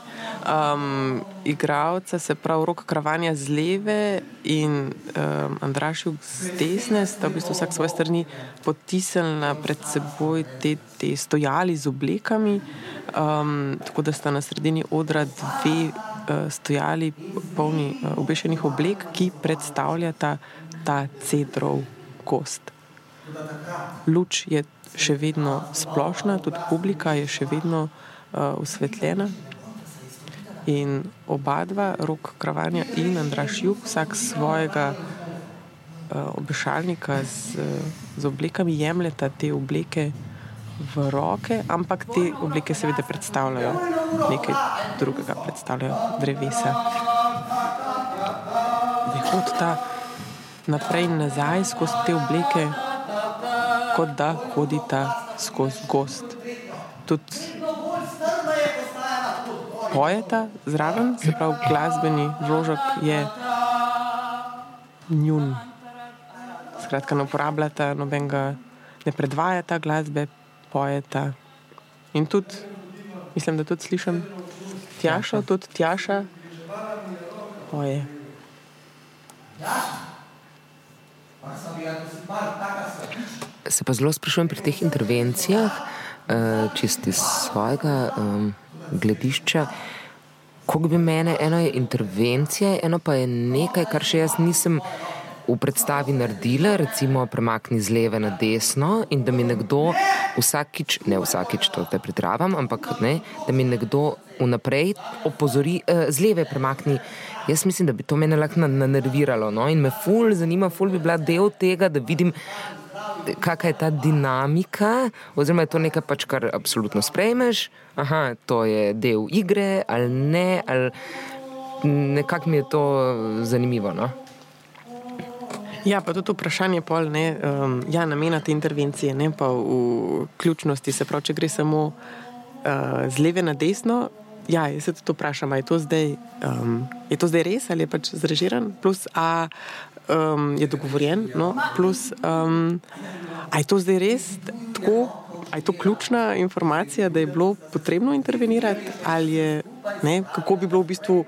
S5: Um, igravca se pravi roka kravanja z leve in um, Andrašjuk z desne, sta v bistvu vsak svoje strani potisnila pred seboj te, te stojali z oblekami, um, tako da sta na sredini odra dve uh, stojali polni uh, obešenih oblek, ki predstavljata ta cedrov kost luč je še vedno splošna, tudi publika je še vedno uh, osvetljena. In oba dva, rok Kravanja in Andraš Juk, vsak svojega uh, obešalnika z, z oblekami, jemljeta te obleke v roke, ampak te obleke seveda predstavljajo nekaj drugega, predstavljajo drevesa. Prihod ta naprej in nazaj skozi te obleke kot da hodita skozi gost. Tudi pojeta zraven, se pravi, glasbeni vložek je njun. Skratka, ne uporabljata nobenega, ne predvajata glasbe, pojeta. In tudi, mislim, da tudi slišim tjašo, tudi tjaša, poje.
S1: Se pa zelo sprašujem pri teh intervencijah, eh, čisti iz svojega um, gledišča. Kako bi mene, eno je intervencija, eno pa je nekaj, kar še jaz nisem v predstavi naredila, recimo premakni z leve na desno in da mi nekdo vsakič, ne vsakič to te pretravam, ampak ne, da mi nekdo vnaprej opozori, uh, z leve premakni. Jaz mislim, da bi to mene lahko nanerviralo no? in me ful zanima, ful bi bila del tega, da vidim, kakšna je ta dinamika, oziroma je to nekaj, pač, kar absolutno sprejmeš, aha, to je del igre ali ne, ali nekako mi je to zanimivo. No?
S5: Ja, pa tudi vprašanje pol, ne, um, ja, namena te intervencije, ne pa v ključnosti, se pravi, če gre samo uh, z leve na desno. Ja, jaz se tudi vprašam, je to, zdaj, um, je to zdaj res ali je pač zrežiran, plus a um, je dogovorjen, no, plus um, a je to zdaj res tako, a je to ključna informacija, da je bilo potrebno intervenirati ali je, ne, kako bi bilo v bistvu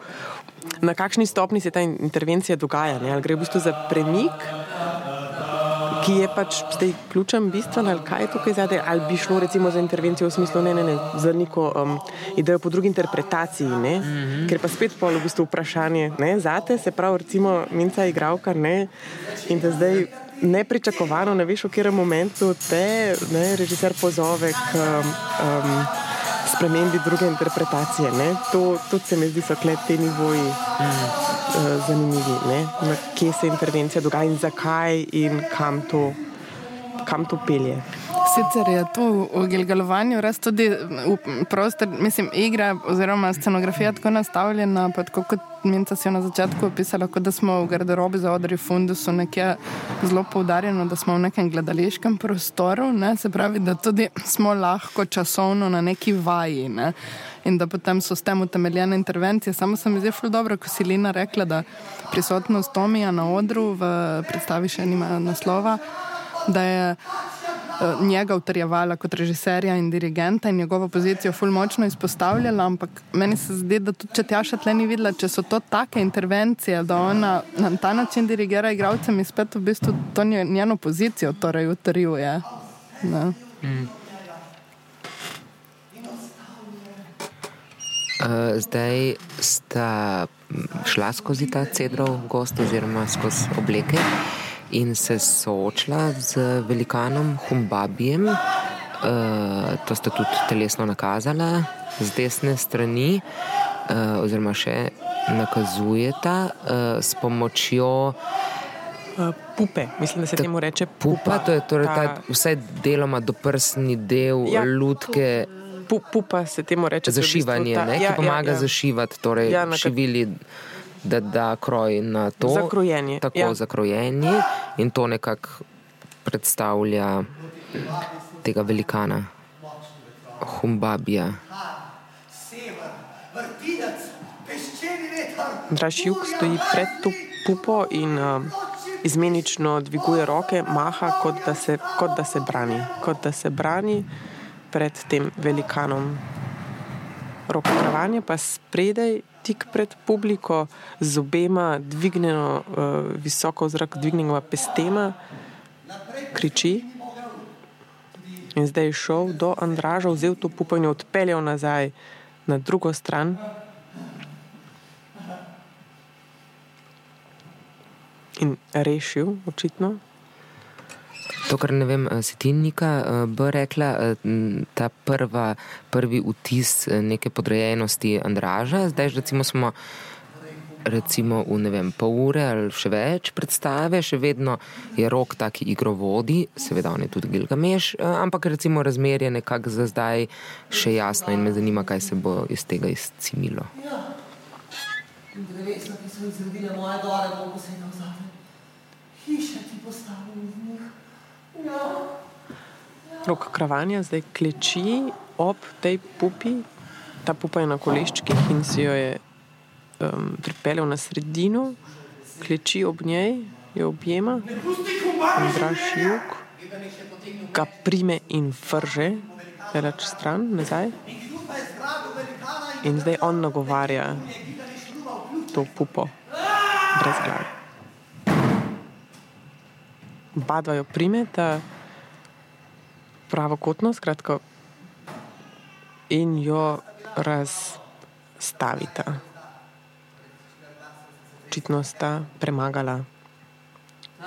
S5: na kakšni stopni se ta intervencija dogaja. Ne? Ali gre v bistvu za premik, ki je pač zdaj ključen, bistven, ali kaj je tukaj zadaj, ali bi šlo recimo za intervencijo v smislu ne, ne, ne, za neko um, idejo po drugi interpretaciji, mm -hmm. ker pa spet pol v bistvu vprašanje ne, zate, se pravi, recimo minca igravka ne, in da zdaj. Nepričakovano, ne veš, v katerem momentu te ne, režiser pozove k um, um, spremembi druge interpretacije. To, to se mi zdi, so te nivoji mm. uh, zanimivi, ne? kje se intervencija dogaja in zakaj in kam to, kam to pelje.
S6: Sicer je to v Gilgalovanju res tudi prostor, mislim, igra oziroma scenografija tako nastavljena, pa tako kot Minca si jo na začetku opisala, kot da smo v garderobi za odri fundusu nekje zelo poudarjeno, da smo v nekem gledališkem prostoru, ne? se pravi, da tudi smo lahko časovno na neki vaji. Ne? In da potem so s tem utemeljene intervencije. Samo se mi zdi zelo dobro, ko si Lina rekla, da prisotnost Tomija na odru v predstavi še nima naslova, da je Eh, njega utrjevala kot režiserja in dirigenta in njegovo pozicijo ful močno izpostavljala, ampak meni se zdi, da tudi če Tjaša tle ni videla, če so to take intervencije, da ona na ta način dirigira igralcem in spet v bistvu to njeno pozicijo torej utrjuje. Mm.
S1: Uh, zdaj sta šla skozi ta cedrov gost oziroma skozi obleke. Uh, in se soočila z velikanom Humbabijem. Uh, to sta tudi telesno nakazala z desne strani, uh, oziroma še nakazujeta uh, s pomočjo
S5: Uh, pupe, mislim, da se
S1: Ta-
S5: temu reče
S1: Pupa,
S5: pupa.
S1: to je torej ta,
S5: Ta-
S1: vsaj deloma doprsni del
S5: Ja.
S1: ja. lutke,
S5: pu, pupa se temu reče. to je v bistvu
S1: zašivanje,
S5: ta-
S1: ne, ki
S5: ja,
S1: pomaga
S5: ja, ja.
S1: zašivati, torej
S5: Ja,
S1: ja, šivili, da da kroj na to.
S5: Za krojenje,
S1: Tako
S5: ja.
S1: za krojenje in to nekako predstavlja tega velikana, Humbabija.
S5: Draž jug stoji pred to pupo in uh, izmenično dviguje roke, maha, kot da, se, kot da se brani, kot da se brani pred tem velikanom. Rokotravanje pa spredaj, tik pred publiko, z obema dvignjeno uh, visoko v zrak, dvignjenima pestema, kriči. In zdaj je šel do Andraža, vzel to pupo in jo odpeljal nazaj na drugo stran. In rešil, očitno.
S1: To, kar ne vem, eh, si ti Nika eh, bi rekla, eh, ta prva, prvi vtis neke podrejenosti Andraža, zdaj že recimo smo recimo v ne vem, pol ure ali še več predstave, še vedno je rok taki igrovodi, seveda on je tudi Gilgameš, ampak recimo razmerje nekako za zdaj še jasno in me zanima, kaj se bo iz tega izcimilo.
S9: In drevesa, ki so jih zredile moje gore, bo posebno vzame. Hiše ti postavim iz njih.
S5: Rok kravanja zdaj kleči ob tej pupi, ta pupa je na koleščkih in si jo je um, pripeljal na sredino, kleči ob njej, jo objema. Andraš jug ga prime in vrže, reč stran, nazaj. In zdaj on nagovarja to pupo, brez glave. Badva jo primeta pravokotno, skratka, in jo razstavita. Očitno sta premagala.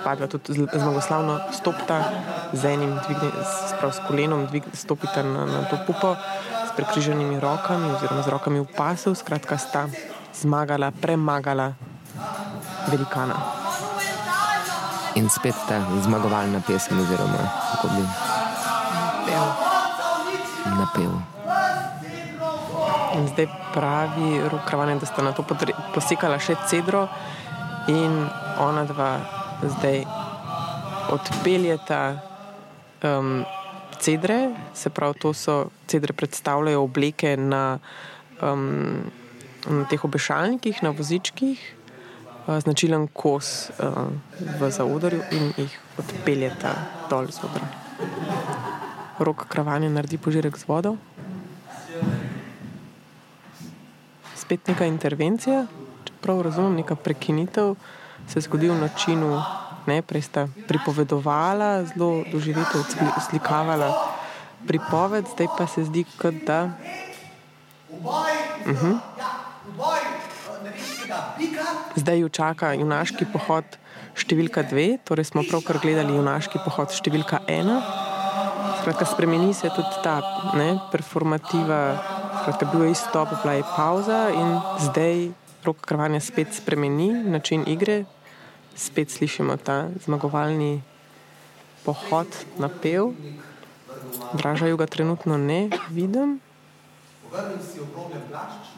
S5: Padva tudi zmagoslavno stopita z enim, dvigne, s, s kolenom, dvig, stopita na, na to pupo s prekriženimi rokami, oziroma z rokami v pasu, skratka, sta zmagala, premagala velikana.
S1: In spet ta zmagovalna pesem, oziroma kako bi napel.
S5: In zdaj pravi Rukravane, da sta na to posekala še cedro, in ona dva zdaj odpeljeta um, cedre, se pravi, to so cedre predstavljajo obleke na, um, na teh obešalnikih, na vozičkih, značilen kos uh, v zaodrju in jih odpeljeta dol z odra. Rok kravanje naredi požirek z vodo. spet neka intervencija, čeprav razumem, neka prekinitev se zgodi v načinu, ne, prej sta pripovedovala, zelo doživete, slikavala pripoved, zdaj pa se zdi, kot da. Uh -huh. Zdaj jo čaka junaški pohod številka dve, torej smo pravkar gledali junaški pohod številka ena. Skratka, spremeni se tudi ta ne, performativa, skratka, bil je izstop, bila je pauza in zdaj rok krvanja spet spremeni način igre, spet slišimo ta zmagovalni pohod na pev. Dražajo ga trenutno ne vidim.
S9: Povrnil si obrobljen plašč,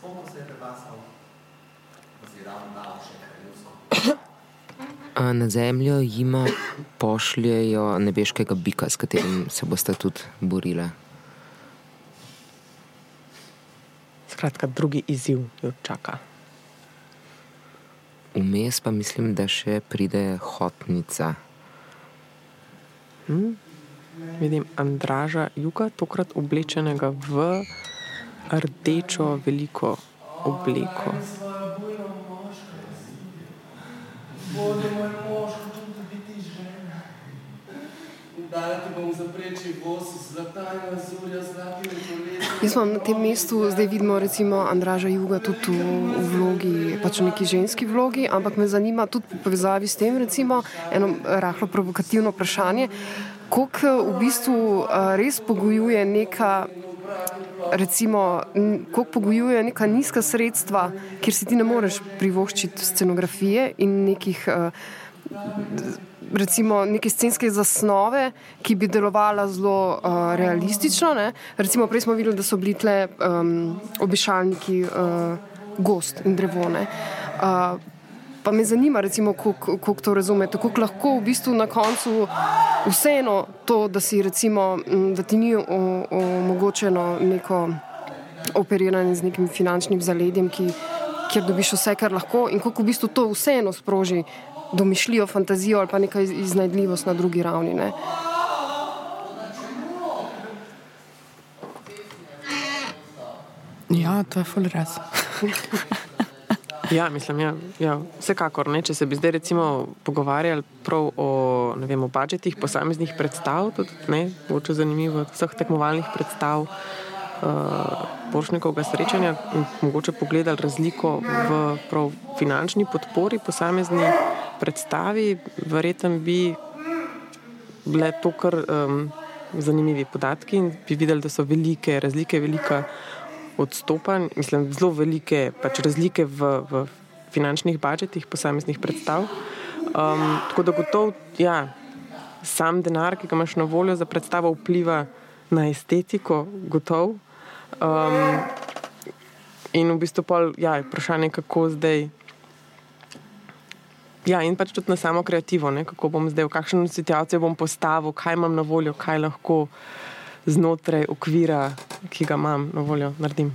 S9: spomnil se je prebasal, oziral na še kraljevsko.
S1: Na zemljo jima pošljajo nebeškega bika, s katerim se boste tudi borili.
S5: Skratka, drugi izziv jo čaka.
S1: Vmes pa mislim, da še pride hotnica.
S5: Hm? Vidim Andraža Juga, tokrat oblečenega v rdečo veliko obleko.
S9: Bodi moj mož, te biti žena. Daj ti bom zapreči voz, zlatanja zurja, zlati življenje.
S7: Jaz vam na tem mestu zdaj vidimo recimo Andraža Juga tudi v, vlogi, pač v neki ženski vlogi, ampak me zanima tudi v povezavi s tem recimo eno rahlo provokativno vprašanje, koliko v bistvu a, res pogojuje neka recimo, kako pogojuje neka nizka sredstva, kjer si ti ne moreš privoščiti scenografije in nekih. Uh, recimo, neke scenske zasnove, ki bi delovala zelo uh, realistično. Ne? Recimo, prej smo videli, da so bili tle um, obišalniki uh, gost in drevone. Uh, pa me zanima, kako to razumete, kako lahko v bistvu na koncu vseeno to, da, si, recimo, da ti ni omogočeno neko operiranje z nekim finančnim zaledjem, ki, kjer dobiš vse, kar lahko, in kako v bistvu to vseeno sproži domišljijo, fantazijo ali pa nekaj iznajdljivost na drugi ravni. Ne?
S6: Ja, to je ful res.
S5: ja, mislim, ja, ja, vsekakor. Ne, če se bi zdaj recimo pogovarjali o, vem, o budžetih posameznih predstav, tudi ne, boče zanimivo, vseh tekmovalnih predstav. Uh, Pošnikovega srečanja in mogoče pogledali razliko v prav, finančni podpori posamezni predstavi, verjetno bi bile to kar um, zanimivi podatki in bi videli, da so velike razlike, velika odstopanja, mislim, zelo velike pač razlike v, v finančnih budžetih posameznih predstav. Um, tako da gotovo, ja, sam denar, ki ga imaš na voljo za predstavo, vpliva na estetiko, gotovo. Um, in v bistvu pa ja, je vprašanje, kako zdaj. Ja, in pač tudi na samo kreativo, ne? kako bom zdaj, v kakšno situacijo bom postavil, kaj imam na voljo, kaj lahko znotraj okvira, ki ga imam na voljo, naredim.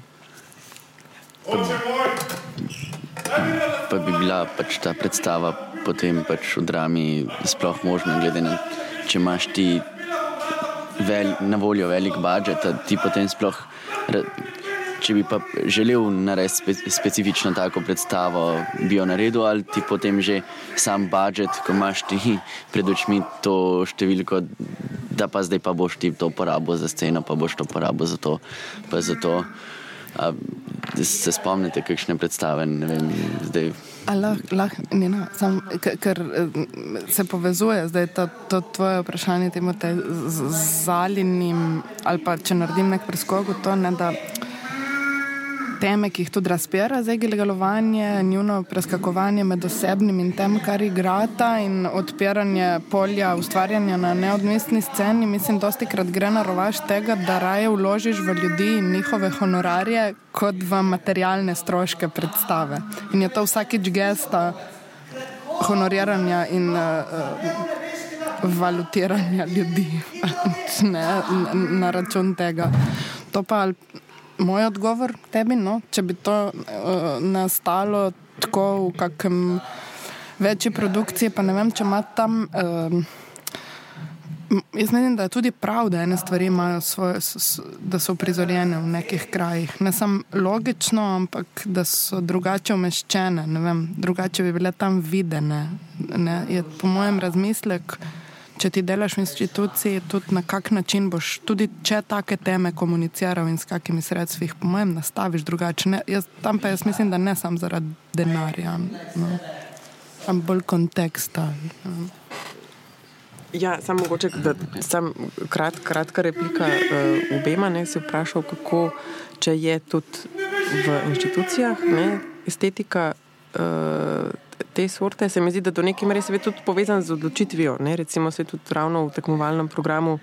S4: Pa bi bila pač ta predstava potem pač v drami sploh možna, glede na to, če imaš ti vel, na voljo velik budžet, da ti potem sploh če bi pa želel narediti spe, specifično tako predstavo, bi jo naredil, ali ti potem že sam budžet, ko imaš ti pred očmi to številko, da pa zdaj pa boš ti to porabil za sceno, pa boš to porabil za to. Za to. A, se spomnite, kakšne predstave? Vem,
S6: lah, lah, Nina, sam, ker se povezuje zdaj to, to tvoje vprašanje z zalinim, ali pa če naredim nek preskok, to ne da teme, ki jih tudi razpira, zdaj legalovanje, njuno preskakovanje med osebnim in tem, kar igrata, in odpiranje polja ustvarjanja na neodvisni sceni. Mislim, dosti krat gre na rovaš tega, da raje vložiš v ljudi in njihove honorarje, kot v materialne stroške predstave. In je to vsakič gesta honoriranja in uh, valutiranja ljudi, ne, na račun tega. To pa moj odgovor tebi, no? če bi to uh, nastalo tako v kakšnem večji produkciji, pa ne vem, če ima tam. Uh, Jaz menim, da je tudi prav, da ene stvari imajo svoje, da so prizorjene v nekih krajih. Ne samo logično, ampak da so drugače umeščene, drugače bi bile tam videne. Ne? Je po mojem razmislek če ti delaš v instituciji, tudi na kak način boš, tudi če take teme komuniciral in s kakimi sredstvi, po mojem, nastaviš drugače. Ne, jaz, tam pa jaz mislim, da ne samo zaradi denarja, no. tam bolj konteksta. No.
S5: Ja, samo mogoče, da sem krat, kratka replika uh, obema, ne si vprašal, kako, če je tudi v institucijah ne, estetika. Uh, te sorte, se mi zdi, da do neke mere je tudi povezan z odločitvijo. Ne? Recimo se tudi ravno v tekmovalnem programu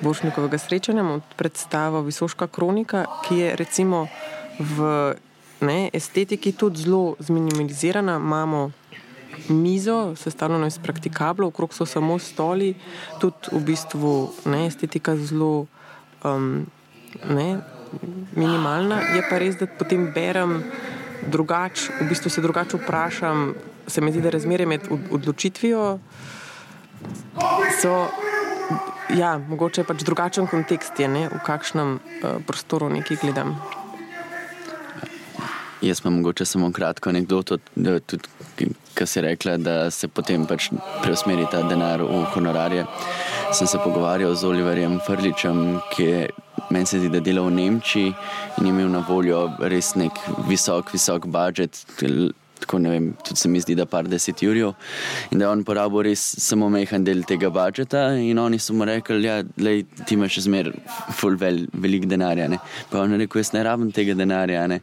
S5: Bošnikovega srečanja predstavlja Visoška kronika, ki je recimo v ne, estetiki tudi zelo zminimalizirana. Imamo mizo, sestavljeno iz praktikablov, okrog so samo stoli, tudi v bistvu ne, estetika zelo um, ne, minimalna. Je pa res, da potem berem drugače, v bistvu se drugače vprašam, se mi zdi, da razmerje med odločitvijo so, ja, mogoče pač drugačen kontekst je, ne, v kakšnem uh, prostoru nekaj gledam.
S4: Jaz imam mogoče samo kratko anekdoto, da tudi, ki si rekla, da se potem pač preusmeri ta denar v honorarje. Sem se pogovarjal z Oliverjem Frličem, ki je meni se zdi, da dela v Nemčiji in je imel na voljo res nek visok, visok budžet, tako ne vem, tudi se mi zdi, da par deset jurjev. In da je on porabil res samo mehen del tega budžeta, in oni so mu rekli, da ja, ti imaš zmer full vel, velik denarja. Ne? Pa on je rekel, jaz ne rabim tega denarja. Ne?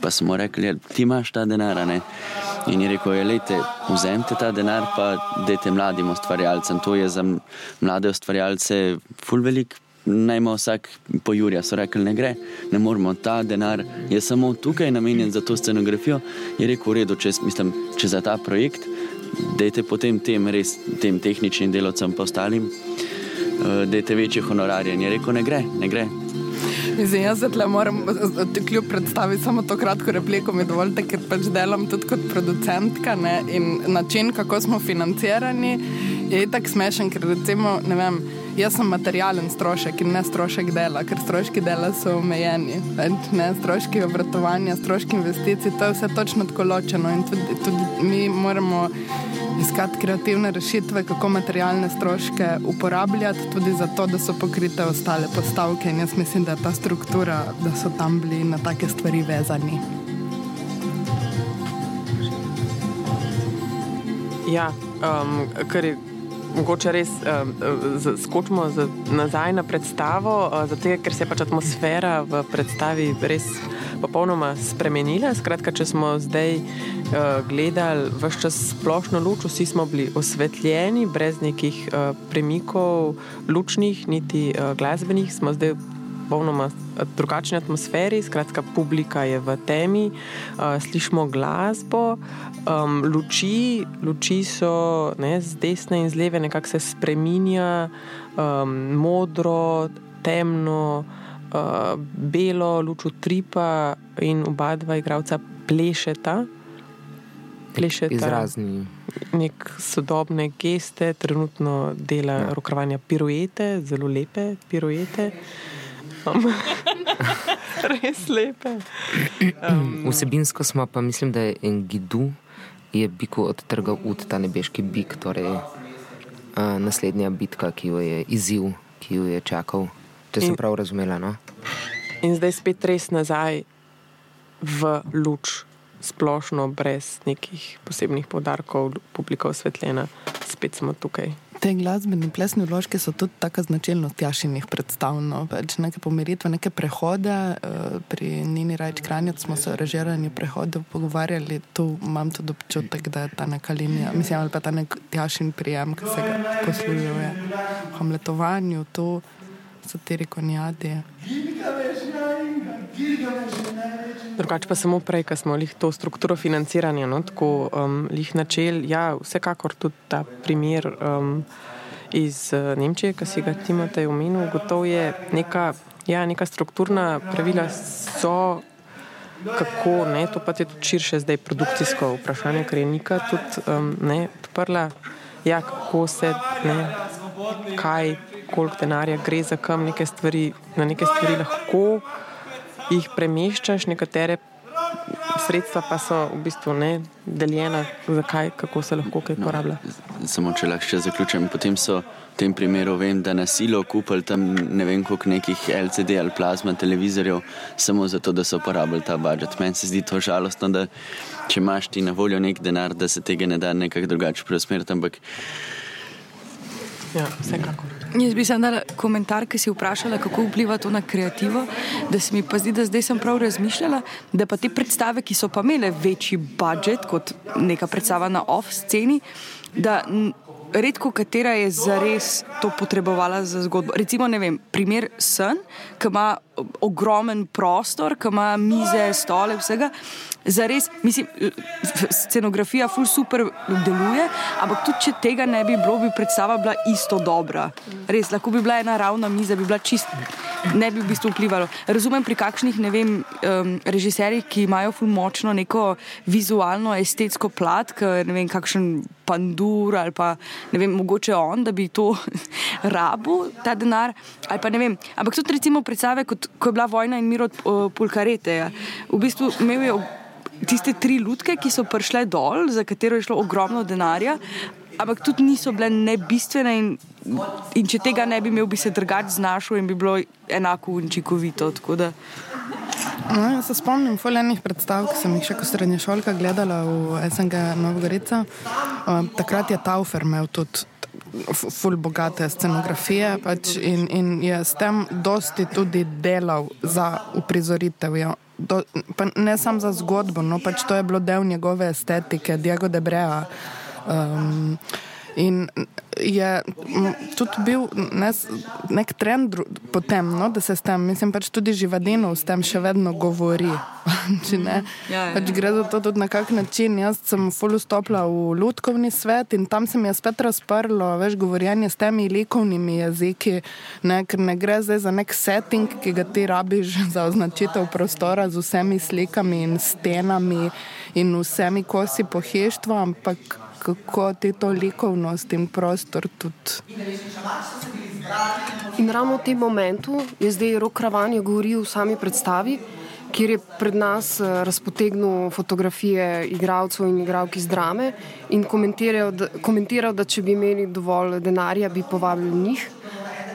S4: Pa smo rekli, da ja, ti imaš ta denar. Ne? In je rekel, ja, lejte, vzemite ta denar, pa dajte mladim ustvarjalcem. To je za mlade ustvarjalce full velik naj ima vsak po Jurija. So rekli, ne gre, ne moramo, ta denar je samo tukaj namenjen za to scenografijo. Je rekel, v redu, če, mislim, če za ta projekt, dajte potem tem, res, tem tehničnim delovcem pa ostalim, uh, dajte večje honorarje. In je rekel, ne gre, ne gre.
S6: Mislim, jaz se moram kljub predstaviti samo to kratko repliko, mi dovolite, ker pač delam tudi kot producentka ne, in način, kako smo financirani, je tako smešen, ker recimo, ne vem, jaz sem materialen strošek in ne strošek dela, ker stroški dela so omejeni. Ne, stroški obratovanja, stroški investicij, to je vse točno tako ločeno in tudi, tudi mi moramo iskati kreativne rešitve, kako materialne stroške uporabljati, tudi zato, da so pokrite ostale postavke. In jaz mislim, da je ta struktura, da so tam bili na take stvari vezani.
S5: Ja, um, kar je mogoče res uh, skočimo z, nazaj na predstavo, uh, zato ker se je pač atmosfera v predstavi res popolnoma spremenila. Skratka, če smo zdaj uh, gledali vse čas splošno luč, vsi smo bili osvetljeni, brez nekih uh, premikov, lučnih, niti uh, glasbenih, smo zdaj popolnoma drugačni atmosferi, skratka, publika je v temi, uh, slišimo glasbo, um, luči, luči so ne, z desne in z leve, nekako se spremenja, um, modro, temno, uh, belo, luč utripa in oba dva igralca plešeta.
S1: Plešeta. Izrazni.
S5: Nek sodobne geste, trenutno dela ja. rokovanja piruete, zelo lepe piruete. Res lepe.
S1: Um, Vsebinsko smo pa, mislim, da je en gidu, je biku odtrgal ud ta nebeški bik, torej uh, naslednja bitka, ki jo je izziv, ki jo je čakal. Če sem in, prav razumela. No?
S5: In zdaj spet res nazaj v luč, splošno, brez nekih posebnih podarkov, publika osvetljena, spet smo tukaj.
S6: Te glasbene plesne vložke so tudi tako značilnost jašinih predstav. Pač neke pomiritve, neke prehode. Eh, pri Nini Rajč Kranjac smo se o režiranju prehodov pogovarjali. Tu imam tudi občutek, da je ta neka linija, mislim, ali pa ta nek jašin prijem, ki se ga poslužuje v hamletovanju, tu satiriko njadi.
S5: Drugače pa samo prej, ko smo jih to strukturo financiranja, no, tako um, jih načel, ja, vsekakor tudi ta primer um, iz uh, Nemčije, ki si ga Timotej omenil, gotovo je neka, ja, neka strukturna pravila so, kako, ne, to pa je tudi širše zdaj produkcijsko vprašanje, ker je Nika tudi um, ne, odprla, ja, kako se, ne, kaj, koliko denarja gre za kam, neke stvari, na neke stvari lahko jih premeščaš, nekatere sredstva pa so v bistvu ne deljena, zakaj, kako se lahko kaj porablja.
S4: No, samo če lahko še zaključim, potem so v tem primeru vem, da na silo kupili tam ne vem koliko nekih LCD ali plazma televizorjev, samo zato, da so uporabljali ta budžet. Meni se zdi to žalostno, da če imaš ti na voljo nek denar, da se tega ne da nekako drugače preusmeriti, ampak.
S5: Ja, vsekakor.
S3: Jaz bi samo dala komentar, ki si vprašala, kako vpliva to na kreativo. Da se mi pa zdi, da zdaj sem prav razmišljala, da pa te predstave, ki so pa imele večji budžet kot neka predstava na off-sceni, da redko katera je zares to potrebovala za zgodbo. Recimo, ne vem, primer Sen, ki ima ogromen prostor, ki ima mize, stole, vsega. Zares, mislim, scenografija ful super deluje, ampak tudi če tega ne bi bilo, bi predstava bila isto dobra. Res, lahko bi bila ena ravna miza, bi bila čist, ne bi v bistvu vplivalo. Razumem pri kakšnih, ne vem, um, režiserjih, ki imajo ful močno neko vizualno, estetsko plat, ne vem, kakšen pandur ali pa ne vem, mogoče on, da bi to rabu, ta denar. Pa, vem, ampak tudi recimo predstave, kot ko je bila vojna in mir od uh, Pulkarete. V bistvu imel je tiste tri lutke, ki so prišle dol, za katero je šlo ogromno denarja, ampak tudi niso bile ne bistvene. In, in če tega ne bi imel, bi se drugače znašel in bi bilo enako učinkovito.
S6: No, jaz se spomnim fuljenih predstav, ki sem jih še kot srednješolka gledala v SNG Novogorica. Uh, takrat je Taufer imel tudi ful bogate scenografije pač in, in je s tem dosti tudi delal za uprizoritev. Ja. Do, ne samo za zgodbo, no pač to je bilo del njegove estetike, Diego de Brea. Um, In je tudi bil nes, nek trend potem, no, da se s tem, mislim, pač tudi živadino s tem še vedno govori. ja, ja, pač. Gre za to tudi na kak način. Jaz sem full stopila v ljudkovni svet in tam se mi je spet razprlo, veš, govorjenje s temi likovnimi jeziki, ne, ker ne gre zdaj za nek setting, ki ga ti rabiš za označitev prostora z vsemi slikami in stenami in vsemi kosi pohištva, ampak kako ti to likovnost in prostor tudi.
S7: Ravno v tem momentu je zdaj Rok Ravan govoril v sami predstavi, kjer je pred nas eh, razpotegnil fotografije igralcev in igralk iz drame in komentiral da, komentiral, da če bi imeli dovolj denarja, bi povabili njih,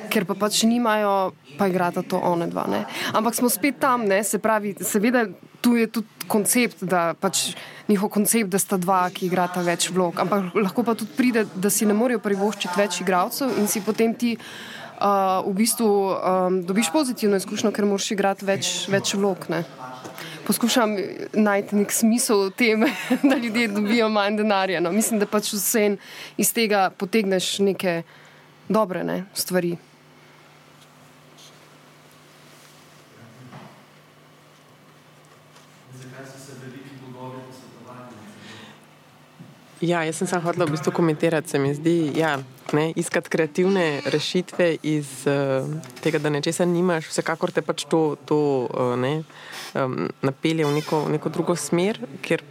S7: ker pa pač nimajo, pa igrata to one dva. Ne? Ampak smo spet tam, ne? se pravi, seveda tu je tudi koncept, da pač njihov koncept, da sta dva, ki igrata več vlog. Ampak lahko pa tudi pride, da si ne morejo privoščiti več igralcev in si potem ti uh, v bistvu um, dobiš pozitivno izkušnjo, ker moraš igrati več, več vlog. Ne? Poskušam najti nek smisel v tem, da ljudje dobijo manj denarja. No. Mislim, da pač vse iz tega potegneš neke dobre ne, stvari.
S5: Ja, jaz sem samo hotel v bistvu komentirati. Se mi zdi, ja, iskati kreativne rešitve iz uh, tega, da nečesa nimaš, vsekakor te pač to, to uh, ne, um, napelje v neko, neko drugo smer, ker,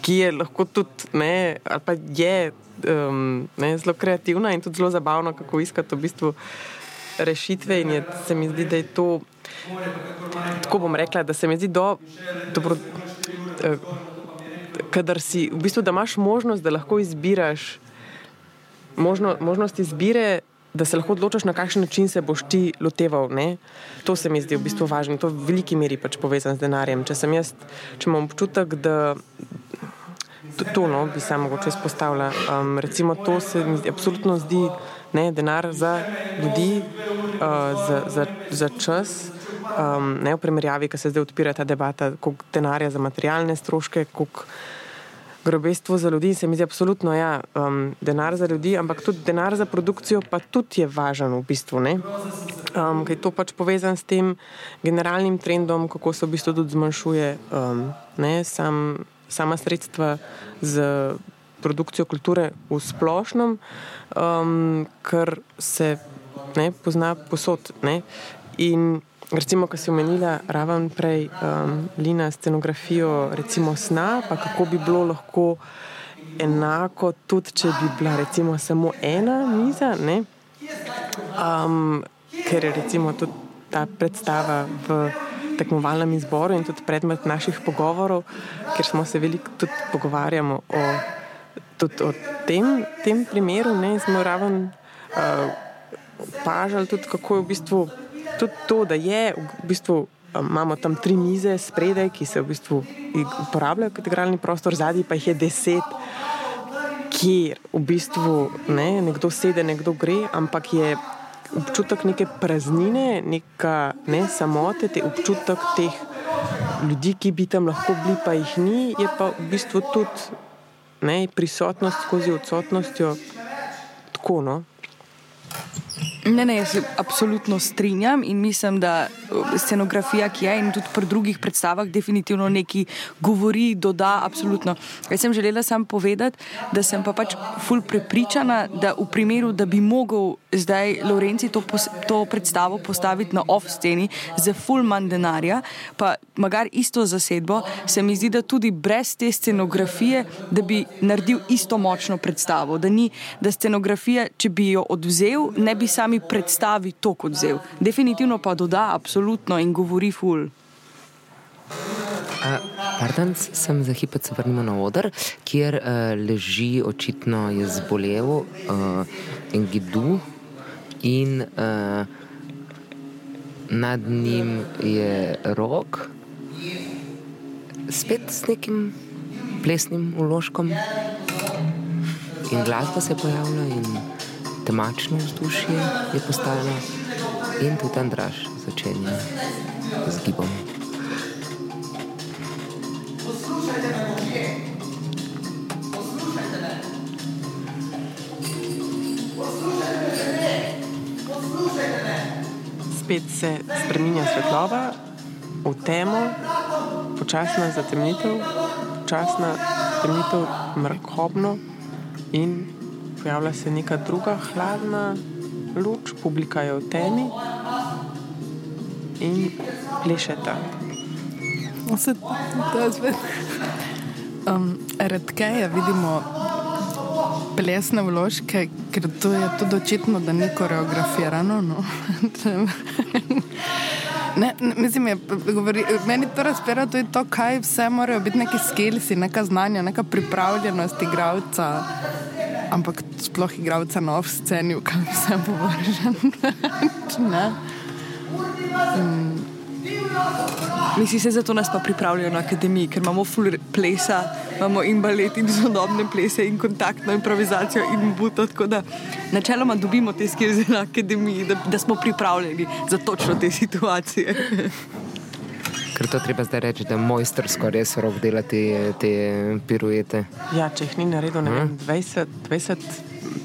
S5: ki je lahko tudi, ne, ali pa je um, ne, zelo kreativna in tudi zelo zabavna, kako iskati v bistvu rešitve. In je, se mi zdi, da je to, tako bom rekla, da se mi zdi do, dobro. Uh, kadar si v bistvu, da imaš možnost, da lahko izbiraš, možno, možnost izbire, da se lahko odločiš, na kakšen način se boš ti loteval. Ne? To se mi zdi v bistvu važno, to v veliki meri pač povezan z denarjem. Če sem jaz, če imam občutek, da. To no, bi se mogoče izpostavila. Um, recimo, to se mi zdi, absolutno zdi ne, denar za ljudi, uh, za, za, za čas, um, ne v primerjavi, ki se zdaj odpira ta debata, koliko denarja za materialne stroške, koliko grobestvo za ljudi. Se mi zdi absolutno ja, um, denar za ljudi, ampak tudi denar za produkcijo, pa tudi je važen v bistvu. Um, Ker je to pač povezan s tem generalnim trendom, kako se v bistvu tudi zmanjšuje um, ne, sam, sama sredstva za produkcijo kulture v splošnem, um, kar se ne, pozna posod. Ne. In Recimo, ko si omenila raven prej um, Lina scenografijo, recimo sna, pa kako bi bilo lahko enako, tudi če bi bila recimo samo ena miza, um, ker je recimo tudi ta predstava v tekmovalnem izboru in tudi predmet naših pogovorov, ker smo se veliko tudi pogovarjamo o, tudi o tem, tem primeru, ne, smo raven uh, pažali tudi, kako je v bistvu tudi to, da je v bistvu. Imamo tam tri mize spredaj, ki se v bistvu uporabljajo kot igralni prostor, zadnji pa jih je deset, kjer v bistvu ne, nekdo sedi, nekdo gre, ampak je občutek neke praznine, neka ne, samote, te občutek teh ljudi, ki bi tam lahko bili, pa jih ni, je pa v bistvu tudi ne, prisotnost skozi odsotnostjo tako. No.
S3: Ne, ne, jaz se absolutno strinjam in mislim, da uh, scenografija, ki je in tudi pri drugih predstavah, definitivno nekaj govori, doda. Absolutno. Jaz sem želela sam povedati, da sem pa pač ful prepričana, da v primeru, da bi mogel zdaj Lorenci to, to predstavo postaviti na off-sceni za ful manj denarja, pa magar isto zasedbo, se mi zdi, da tudi brez te scenografije, da bi naredil isto močno predstavo. Da, ni, da scenografija, če bi jo odvzel, ne bi sami mi predstavi to kot zel. Definitivno pa doda, absolutno in govori ful.
S1: Pardon, sem za hip, se vrnimo na oder, kjer uh, leži očitno je zbolel uh, en gidu in uh, nad njim je rok spet s nekim plesnim uložkom. In glasba se je pojavila, in temačno vzdušje je postajalo, in tudi Andraš začenja z gibom.
S5: Spet se spremenja svetloba v temo, počasna zatemnitev, počasna temnitev mrkobno in pojavlja se neka druga hladna luč, publika je v temi in plešeta.
S6: Vse to je spet. Um, redkeje vidimo plesne vložke, ker to je tudi očitno, da ni koreografirano. No. Ne, ne, mislim, je, govori, meni to razpira tudi to, kaj vse morajo biti neki skilsi, neka znanja, neka pripravljenost igralca. Ampak sploh igralca na off-sceni, v kam vse bo vržen.
S3: Mm. Misli se, zato nas pa pripravljajo na akademiji, ker imamo full plesa, imamo in balet, in sodobne plese, in kontaktno improvizacijo, in buto. Tako da načeloma dobimo te skilze na akademiji, da, da smo pripravljeni za točno te situacije.
S1: Ker to treba zdaj reči, da je mojstersko res rok delati te piruete.
S5: Ja, če jih ni naredil, ne vem, 20, 20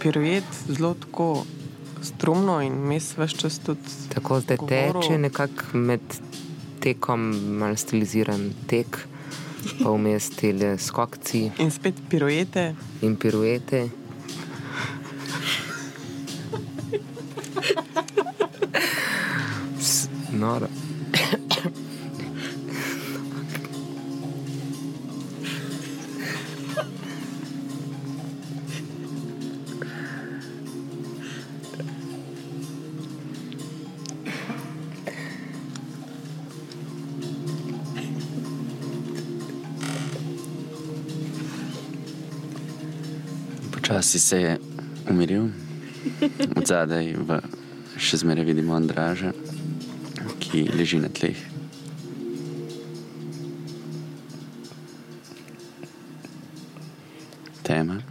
S5: piruet, zelo tako strumno in mes več čas tudi.
S1: Tako
S5: govoril.
S1: teče nekako med tekom, malo stiliziran tek, pa vmes tele skokci
S5: In spet piruete.
S1: in piruete. S- Noro.
S4: Počasi se je umiril, od zadaj v še zmeraj vidimo Andraža, ki leži na tleh. Tema,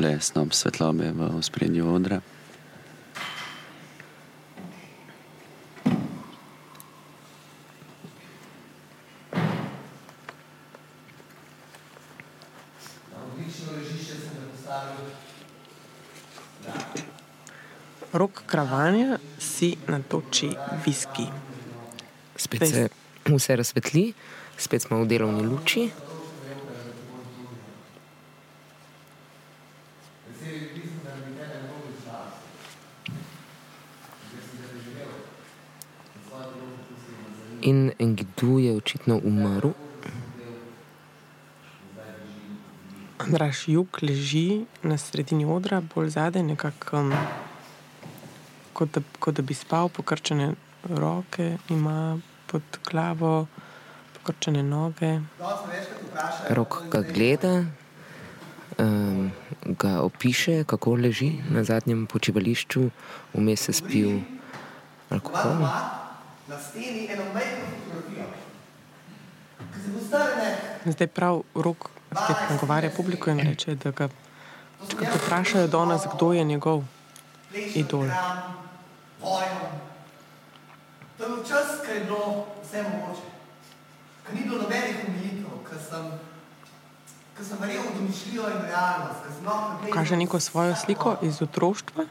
S4: le snob svetlobe v ospredju odra.
S5: Kravanja si natoči viski.
S1: Spet se vse razsvetli, spet smo v delovni luči. In Engidu je očitno umrl.
S5: Andraš jug leži na sredini odra, bolj zadaj, nekako um, kot, da- kot da bi spal, pokrčene roke, ima pod glavo, pokrčene noge.
S1: Rok ga gleda, um, ga opiše, kako leži na zadnjem počivališču, vmes je spil alkohol.
S5: Zdaj prav rok spet nagovarja publiko in reče, da ga če ga vprašajo do nas, kdo je njegov idol.
S9: Pojem. To je bil čas, ko je bilo vse mogoče. Ko ni bilo nobenih omejitev, ko sem, ko sem verjel v domišljijo in realnost, ko sem lahko.
S5: Kaže neko svojo sliko iz otroštva,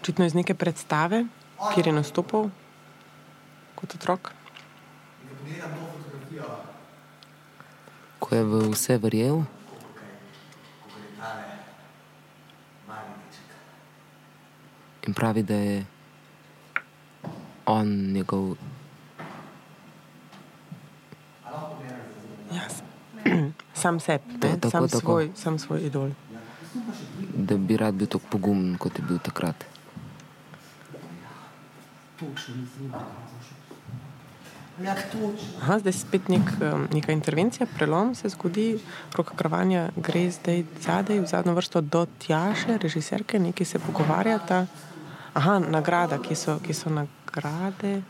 S5: očitno iz neke predstave, kjer je nastopil kot otrok.
S9: Ko
S1: je v vse verjel,
S9: ko je tale mali deček.
S1: In pravi, da je on njegov,
S5: Ja, s- sam sebi, sam,
S1: tako.
S5: svoj, sam svoj idol.
S1: da bi rad bil tako pogumen, kot je bil takrat.
S5: Aha, zdaj spet nek, neka intervencija, prelom se zgodi, roka kravanja gre zdaj zadaj, v zadnjo vrsto do Tjaše, režiserke, neki se pogovarjata. Aha, nagrada, ki so, ki so nagrade.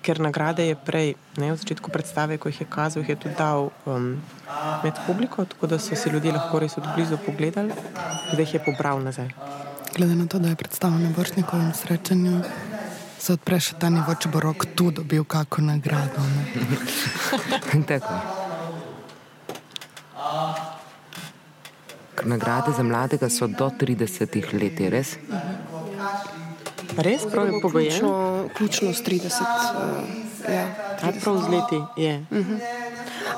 S5: ker nagrade je prej, ne, v začetku predstave, ko jih je kazal, jih je tudi dal um, med publiko, tako da so si ljudje lahko res od blizu pogledali, zdaj jih je pobral nazaj.
S6: Glede na to, da je predstava na vršnikovem srečanju, se odpre še ta nivo, če bo rok tu dobil kakšno nagrado.
S1: Tako. Ker Nagrade za mladega so do 30 let, je res?
S5: Res, prav je pogojeno.
S7: Ključno, ključno s 30. Uh, ja,
S5: A prav z leti je.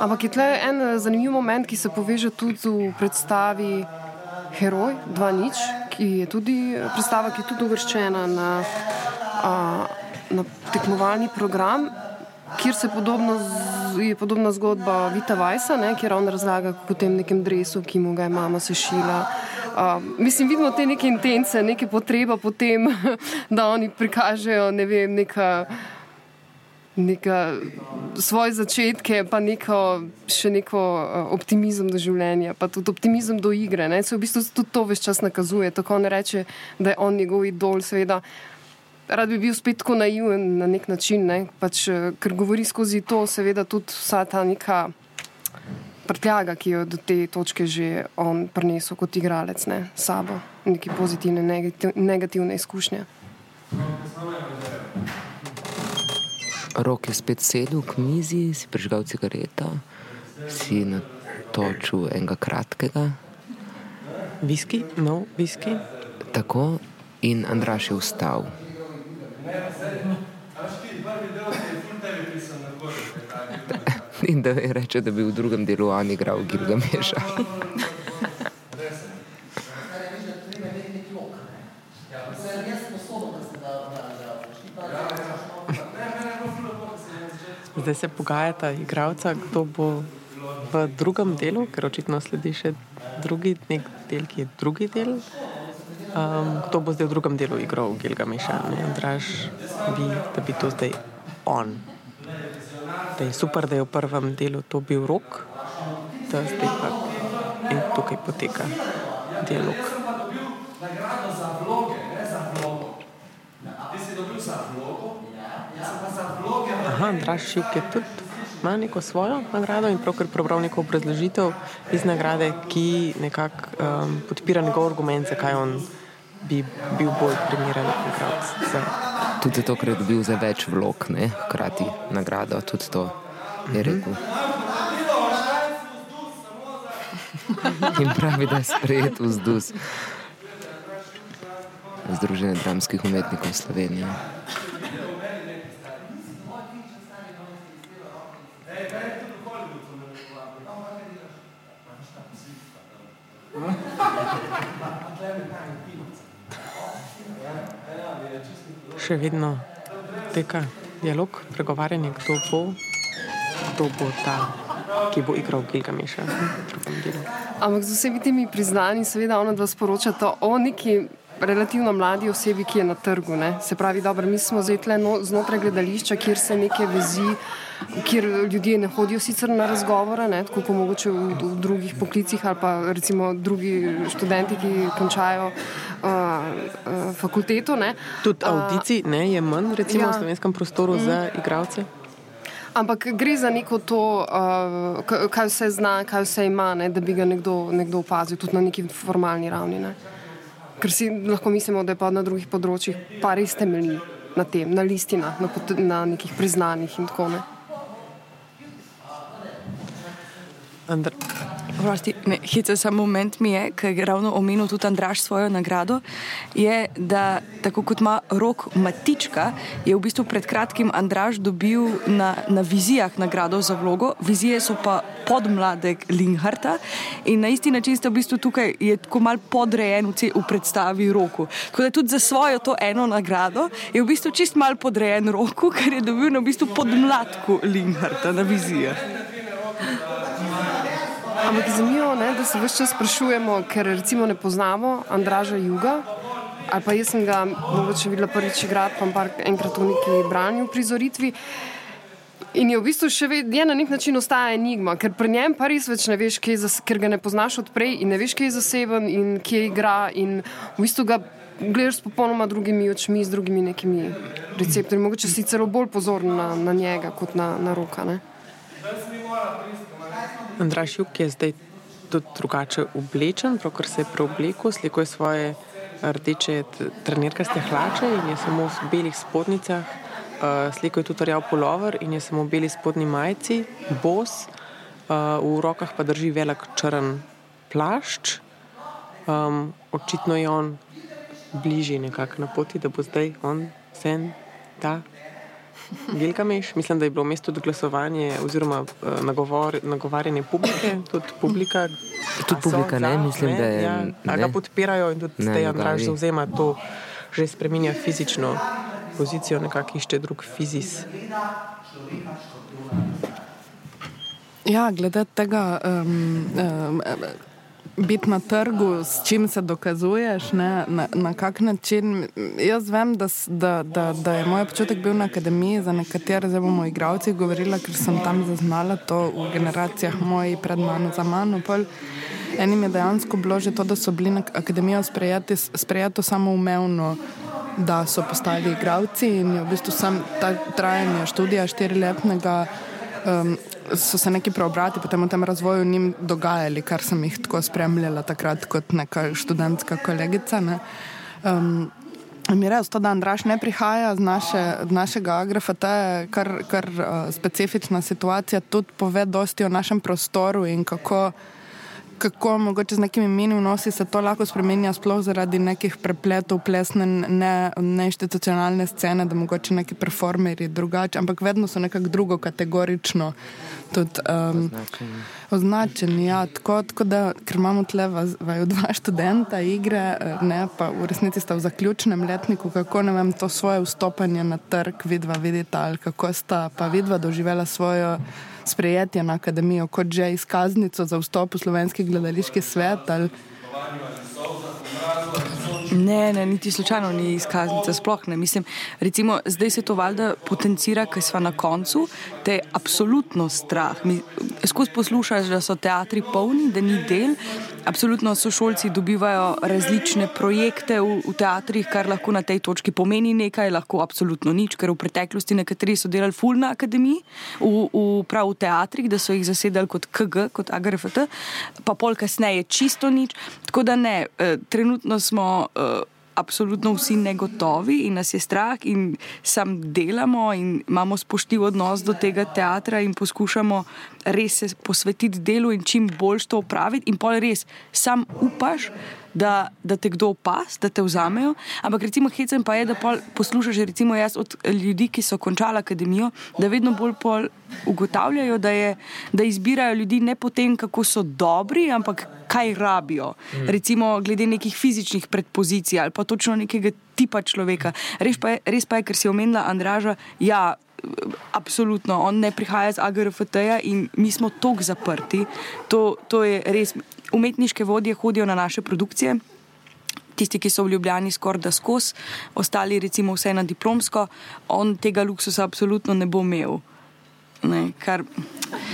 S7: Ampak je tle en eh, zanimiv moment, ki se poveže tudi v predstavi Heroj 2.0, ki je tudi eh, predstava, ki je tudi uvrščena na, a, na tekmovalni program, kjer se podobno z, je podobna zgodba Vita Vajsa, ne, kjer on razlaga o tem nekem dresu, ki mu ga je mama sešila. Uh, mislim, vidimo te neke intence, neke potrebe po tem, da oni prikažejo ne vem, neka neka, svoje začetke, pa neko, še neko uh, optimizem do življenja, pa tudi optimizem do igre. Ne? Se v bistvu tudi to več čas nakazuje. Tako ne reče, da je on njegov idol, seveda. Rad bi bil spet tako naiven na nek način, ne? pač, eh, ker govori skozi to, seveda tudi vsa ta neka prtljaga, ki jo do te točke že on prinesel kot igralec, ne? sabo, neke pozitivne, negativ, negativne izkušnje.
S1: Rok je spet sedel k mizi, si prižgal cigareto, si natočil enega kratkega,
S5: Viski, no, viski.
S1: tako in Andraš je vstal. In da je reče, da bi v drugem delu on igral Gilgameša.
S5: Zdaj se pogajata igralca, kdo bo v drugem delu, ker očitno sledi še drugi del, ki je drugi del. Um, kdo bo zdaj v drugem delu igral Gilgameša? Ne? Draž bi, da bi to zdaj on. Da je super, da je v prvem delu to bil rok, da zdaj pa in tukaj poteka dialog. Aha, Draž Šivk je tudi ima neko svojo nagrado in pravkar prebral neko obrazložitev iz nagrade, ki nekako um, podpira njegov argument, zakaj on bi bil bolj primeren igralec. za
S1: Tudi zato, ker je dobil za več vlog, ne? hkrati nagrado, tudi to je rekel. In pravi, da je sprejet vzdus. Združenje dramskih umetnikov Slovenije.
S5: Še vedno teka dialog, pregovarjanje, kdo bo, kdo bo ta, ki bo igral Gilgameša v drugem delu.
S7: Ampak z vsemi temi priznanji, seveda, ona dva sporočata o neki relativno mladi osebi, ki je na trgu. Ne? Se pravi, dobro, mi smo zdaj tle no, znotraj gledališča, kjer se neke vezi, kjer ljudje ne hodijo sicer na razgovore, ne? tako kot mogoče v, v drugih poklicih ali pa recimo drugi študenti, ki končajo uh, uh, fakulteto. Ne?
S5: Tudi audicij ne, je manj, recimo
S7: ja.
S5: v slovenskem prostoru mm. za igralce.
S7: Ampak gre za neko to, uh, kaj vse zna, kaj vse ima, ne, da bi ga nekdo, nekdo opazil, tudi na neki formalni ravni. Ne. Ker si lahko mislimo, da je pa na drugih področjih pa res temelji na tem, na listinah, na, na nekih priznanjih in tako naprej.
S5: Andr
S3: Prosti, ne, hice samo moment mi je, ker je ravno omenil tudi Andraš svojo nagrado, je, da tako kot ima rok Matička, je v bistvu pred kratkim Andraš dobil na, na vizijah nagrado za vlogo, vizije so pa podmladek Linharta in na isti način ste v bistvu tukaj, je tako mal podrejen v, v predstavi roku. Tako da tudi za svojo to eno nagrado je v bistvu čist mal podrejen roku, ker je dobil na v bistvu podmladku Linharta na vizijah.
S7: Ampak je zanimivo, ne, da se vse čas sprašujemo, ker recimo ne poznamo Andraža Juga. Ali pa jaz sem ga mogoče videla prvič igrati, pa par enkrat v neki branju prizoritvi. In je v bistvu še vedno je na nek način ostaja enigma, ker pri njem pa res več ne veš, je zas, ker ga ne poznaš odprej in ne veš, kje je zaseben in kje igra. In v bistvu ga gledaš s popolnoma drugimi očmi, z drugimi nekimi receptorji. Mogoče si celo bolj pozoren na, na njega kot na, na roka. Ne?
S5: Andraš Juk je zdaj tudi drugače oblečen, ker se je preoblekel, sliko je svoje rdeče trenirkaste hlače in je samo v belih spodnicah. Uh, sliko je tudi rjav polover in je samo v beli spodnji majici, bos, uh, v rokah pa drži velik črn plašč. Um, očitno je on bližje nekako na poti, da bo zdaj on sen, ta Gilgameš. Mislim, da je bilo mesto glasovanje oziroma uh, nagovor, nagovarjanje publike, tudi publika.
S1: Tudi publika, ne, mislim,
S5: ne,
S1: da je.
S5: Ja, a ga podpirajo in tudi zdaj Andraž zauzema to, že spreminja fizično pozicijo, nekako išče drug fizis.
S6: Ja, glede tega. Um, um, biti na trgu, s čim se dokazuješ, ne, na, na kak način. Jaz vem, da, da, da, da je moj občutek bil na akademiji, za nekatere zdaj bomo igravci govorila, ker sem tam zaznala to v generacijah moji pred mano, za mano. Pol. Enim je dejansko bilo že to, da so bili na akademijo sprejeti, sprejeto samo umevno, da so postali igravci in je v bistvu sam ta trajanje študija štiriletnega. Um, so se neki preobrati potem v tem razvoju njim dogajali, kar sem jih tako spremljala takrat kot neka študentska kolegica. Ne. Um, Mi res to, da Andraš ne prihaja z, naše, našega agrafa, to je kar, kar uh, specifična situacija, tudi pove dosti o našem prostoru in kako kako mogoče z nekimi mini vnosi se to lahko spremenja, sploh zaradi nekih prepletov, plesne, neinstitucionalne ne scene, da mogoče neki performeri drugače, ampak vedno so nekako drugo kategorično tudi um, označeni. Ja, tako, tako da, ker imamo tle vaju dva študenta igre, ne, pa v resnici sta v zaključnem letniku, kako ne vem, to svoje vstopanje na trg vidva vidita ali kako sta pa vidva doživela svojo sprejetje na akademijo kot že izkaznico za vstop v slovenski gledališki svet? Ali...
S3: Ne, ne, niti slučajno ni izkaznica, sploh ne. Mislim, recimo, zdaj se to valjda potencira, ker smo na koncu, te je absolutno strah. Skozi poslušaš, da so teatri polni, da ni del. Absolutno so šolci dobivajo različne projekte v, v teatrih, kar lahko na tej točki pomeni nekaj, lahko absolutno nič, ker v preteklosti nekateri so delali full na akademiji, v, v, prav v teatrih, da so jih zasedali kot KG, kot AGRFT, pa pol kasneje čisto nič. Tako da ne, eh, trenutno smo. Absolutno vsi negotovi in nas je strah, in sam delamo, in imamo spoštljiv odnos do tega teatra, in poskušamo res se posvetiti delu in čim bolj to opraviti. In pol res, sam upaš, da, da te kdo opas, da te vzamejo. Ampak recimo hecem pa je, da poslušaš recimo jaz od ljudi, ki so končali akademijo, da vedno bolj ugotavljajo, da, je, da izbirajo ljudi ne po tem, kako so dobri, ampak kaj rabijo. Mm. Recimo glede nekih fizičnih predpozicij ali pa točno nekega tipa človeka. Res pa je, res pa je ker si omenila Andraža. Ja, Absolutno, on ne prihaja z AGRFT-ja in mi smo tako zaprti. To, to je res umetniške vodje hodijo na naše produkcije. Tisti, ki so v Ljubljani skoraj da skos, ostali recimo vse na diplomsko, on tega luksusa absolutno ne bo imel. Ne, kar...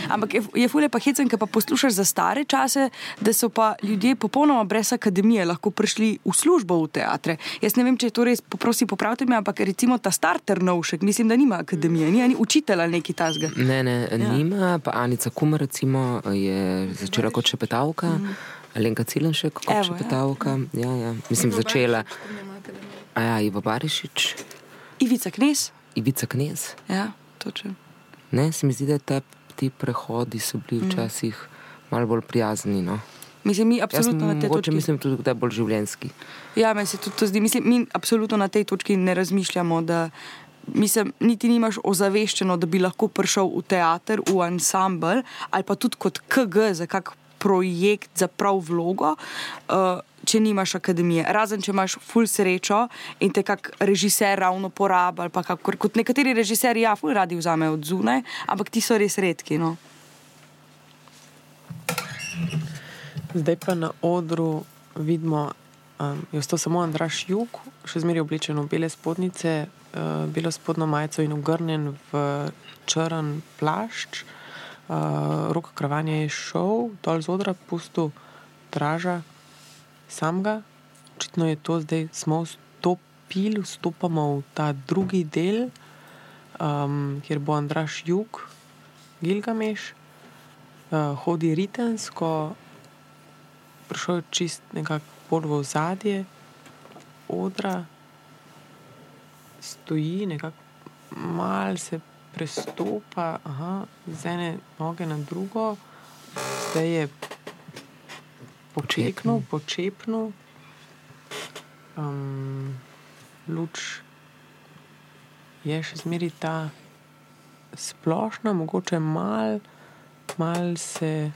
S3: Ampak je, je fulje pa hecen, ker pa poslušaš za stare čase, da so pa ljudje popolnoma brez akademije lahko prišli v službo v teatre. Jaz ne vem, če je to res, poprosi, popravite me, ampak recimo ta starter novšek, mislim, da nima akademije, ni ani učitelj ali neki tasga.
S1: Ne, ne, ja. nima, pa Anica Kumer recimo je začela kot šepetavka, mm. Alenka Cilenšek kot Evo, šepetavka, ja. Ja, ja. mislim, Ivo začela. A ja, Ivo Barišič.
S3: Ivica Knes.
S1: Ivica Knes.
S3: Ja, točno.
S1: Ne, se mi zdi, da te, ti prehodi so bili mm. včasih mm. malo bolj prijazni. No?
S3: Mislim, mi absolutno na tej točki.
S1: Mislim tudi, da je bolj življenski.
S3: Ja, meni se tudi to zdi. Mislim, mi absolutno na tej točki ne razmišljamo, da mislim, niti nimaš ozaveščeno, da bi lahko prišel v teater, v ansambl ali pa tudi kot KG za kak projekt, za prav vlogo. Uh, če nimaš akademije. Razen če imaš full srečo in te kak režiser ravno porabi, ali pa kakor, kot nekateri režiserji, ja, full radi vzamejo od zunaj, ampak ti so res redki. No.
S5: Zdaj pa na odru vidimo, um, je to samo Andraš Juk, še zmeraj oblečen v bele spodnice, uh, belo spodno majico in ugrnjen v črn plašč. Uh, Rok kravanja je šel dol z odra, pusto traža samega, očitno je to zdaj, smo vstopili, vstopamo v ta drugi del, um, kjer bo Andraš Jug, Gilgameš, uh, hodi ritensko, prišel je čist nekako bolj v zadje odra, stoji nekako mal se prestopa, aha, z ene noge na drugo, zdaj je počeknil, počepnil. Um, luč je še zmeraj ta splošna, mogoče malo mal se,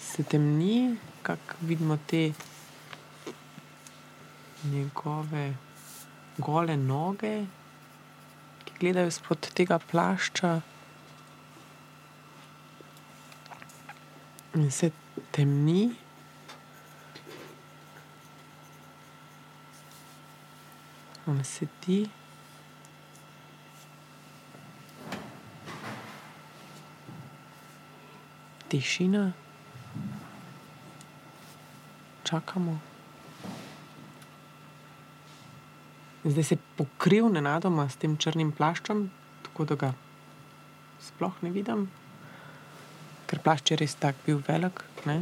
S5: se temni, kako vidimo te njegove gole noge, ki gledajo spod tega plašča. In se temni. On sedi. Tišina. Čakamo. Zdaj se je pokril nenadoma s tem črnim plaščem, tako da ga sploh ne vidim, plašč je res tako bil velik. Ne?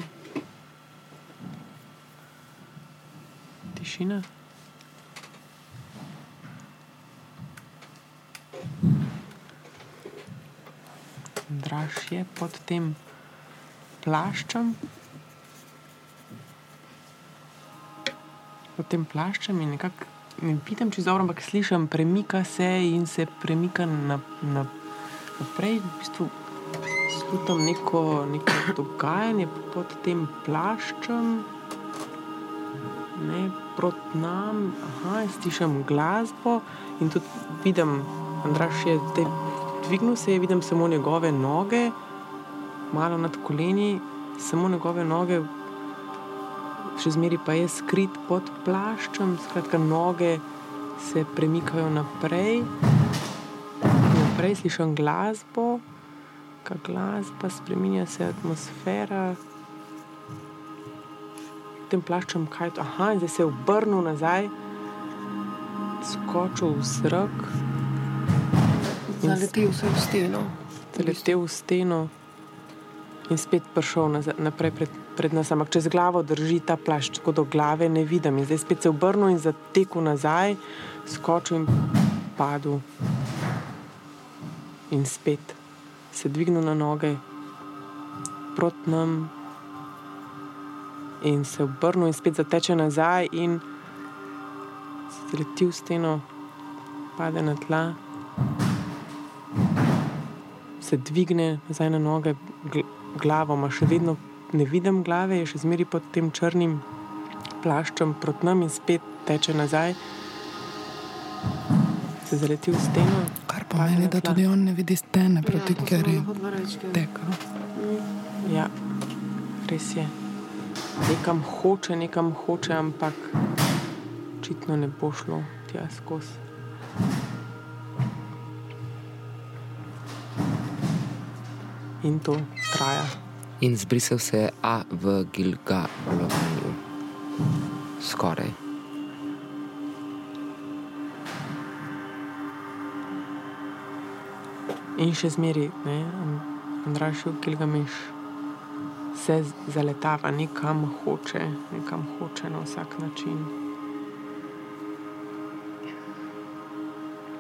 S5: Tišina. Draž je pod tem plaščem. Pod tem plaščem je nekako, ne vidim čisto dobro, ampak slišim, premika se in se premika na, na, naprej. V bistvu slutam neko, neko dogajanje pod tem plaščem, ne proti nam, aha, slišim glasbo in tudi vidim, Andraš je zdaj dvignil se, vidim samo njegove noge, malo nad koleni, samo njegove noge, še zmeraj pa je skrit pod plaščem, skratka, noge se premikajo naprej. Naprej slišim glasbo, kaj glasba, spremenja se atmosfera. Tem plaščem, kaj je to. Aha, zdaj se je obrnil nazaj, skočil v zrak.
S7: Zaletel se v steno.
S5: Zaletel v steno in spet prišel naprej pred, pred nas, ampak čez glavo drži ta plašč, tako da glave ne vidim. In zdaj spet se obrnil in zatekel nazaj, skočil in padel. In spet se dvignil na noge proti nam. In se obrnil, in spet zateče nazaj, in se zaleti v steno, pade na tla se dvigne nazaj na noge, glavo ima še vedno, ne vidim glave, je še zmeraj pod tem črnim plaščem proti nam in spet teče nazaj. Se zaleti v steno.
S6: Kar pomeni, da tudi on ne vidi stene, proti ja, kateri teka.
S5: Ja, res je. Nekam hoče, nekam hoče, ampak očitno ne bo šlo tja skozi. in to traja.
S1: In zbrisal se je A v Gilgalovanju. Skoraj.
S5: In še zmeri, ne, Andraš, Gilgameš se zaletava nekam hoče, nekam hoče na vsak način.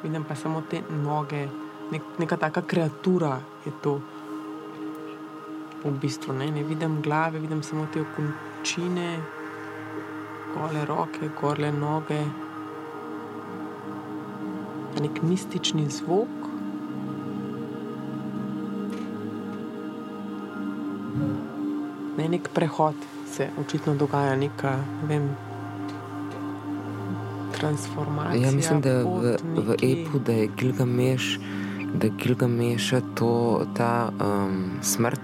S5: Vidim pa samo te noge, nek, neka taka kreatura je to v bistvu ne, ne vidim glave, vidim samo te okončine, gole roke, gole noge. Nek mistični zvok. Ne, nek prehod se očitno dogaja, neka ne vem, transformacija.
S1: Ja, mislim, da v, v epu, da je Gilgameš, da je Gilgameš to ta um, smrt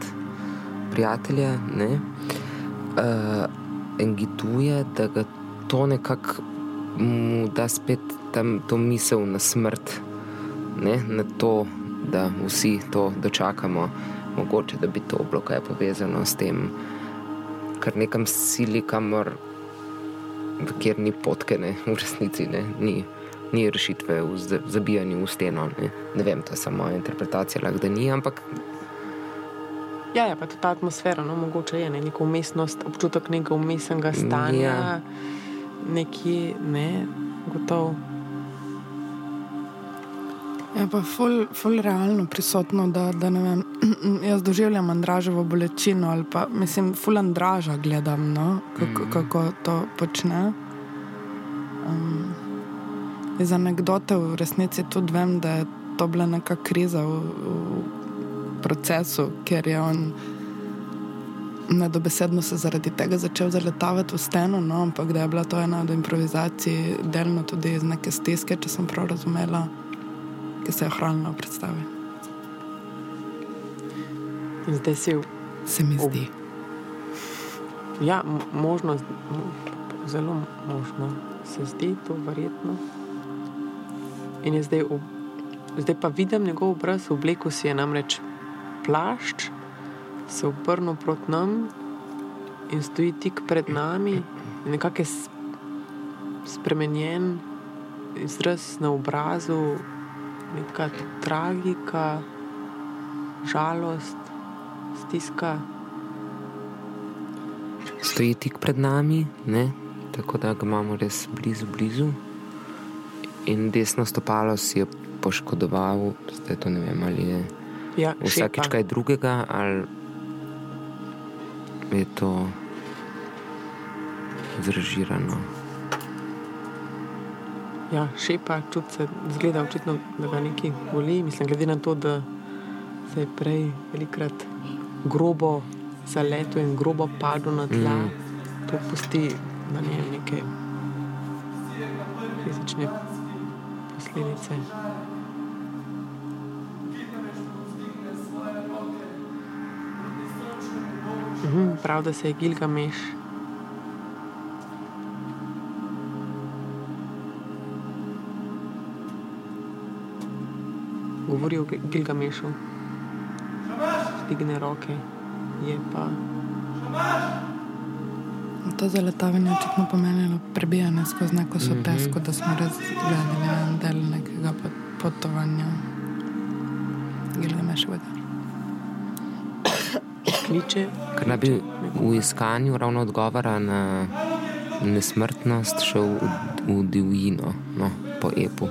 S1: prijatelja, ne, uh, engituje, da ga to nekako mu da spet tam to misel na smrt, ne, na to, da vsi to dočakamo. Mogoče da bi to bilo kaj povezano s tem, kar nekam sili, kamor kjer ni potke, ne, v resnici ne, ni, ni rešitve v zabijanju v steno. Ne. ne vem, to je samo moja interpretacija, lahko da ni, ampak
S5: Ja, ja, pa tudi ta atmosfera, no, mogoče je ne, neka umestnost, občutek nekega umestnega stanja,
S1: Ja.
S5: ja. nekje, ne, gotovo.
S6: Je pa ful, ful realno prisotno, da, da ne vem, jaz doživljam Andraževo bolečino ali pa mislim, ful Andraža gledam, no, kako,
S1: Mhm.
S6: kako to počne. Um, iz anegdote v resnici tudi vem, da je to bila neka kriza v, v procesu, ker je on nedobesedno se zaradi tega začel zaletavati v steno, no, ampak da je bila to ena od improvizacij, delno tudi iz neke stiske, če sem prav razumela ki se je ohranila v predstavi.
S5: In zdaj si v
S6: Se mi
S5: Ob-
S6: zdi.
S5: Ja, m- možno, zelo možno se zdi to verjetno. In je zdaj, ob, zdaj pa vidim njegov obraz, oblekel si je namreč plašč, se obrnil proti nam in stoji tik pred nami, nekako je spremenjen izraz na obrazu, neka tragika, žalost, stiska.
S1: stoji tik pred nami, ne? tako da ga imamo res blizu, blizu. In desno stopalo si je poškodoval, zdaj to ne vem, ali je
S5: Ja,
S1: vsakič kaj drugega, ali je to zrežirano.
S5: Ja, šepa, čut se, zgleda očitno, da ga nekaj boli. Mislim, glede na to, da se je prej velikrat grobo zaletel in grobo padel na tla,
S1: Mm.
S5: to pusti na njem neke fizične posledice. Mhm, prav, da se je Gilgameš govori o Gil- Gilgamešu. Digne roke, je pa.
S6: To zaletavanje je očitno pomenilo prebijanje skozi neko
S1: Mhm.
S6: sotesko, da smo res gledali en del nekega pot- potovanja Gilgameševega.
S5: kliče.
S1: Ker naj bi v iskanju ravno odgovora na nesmrtnost šel v, v divjino, no, po epu.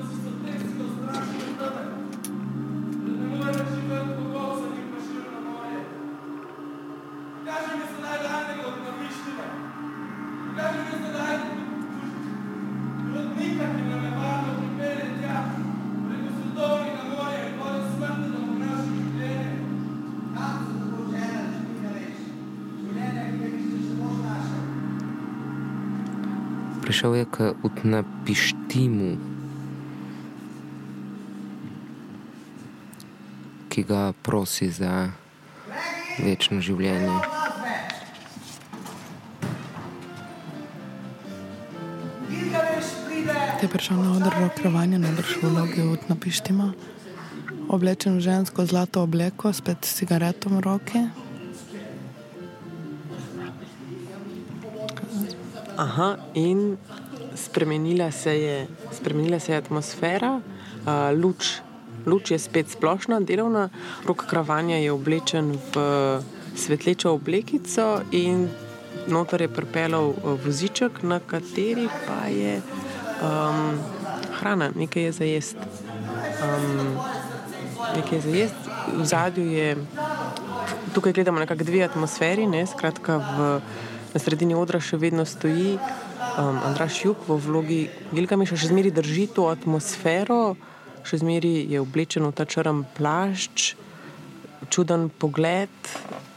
S1: Prišel je k Utnapištimu, ki ga prosi za večno življenje.
S6: Ti je prišel na oder rokrovanja, najbrž v vlogi od napištima. Oblečen v žensko zlato obleko, spet s cigaretom v roki.
S5: Aha, in spremenila se je, spremenila se je atmosfera, uh, luč, luč je spet splošna, delovna, rok kravanja je oblečen v svetlečo oblekico in noter je pripeljal voziček, na kateri pa je um, hrana, nekaj je za jesti. Um, nekaj je za jesti, v zadju je, tukaj gledamo nekako dve atmosferi, ne, skratka v Na sredini odra še vedno stoji um, Andraš Juk v vlogi Gilgameša, še zmeraj drži to atmosfero, še zmeraj je oblečen v ta črn plašč, čuden pogled,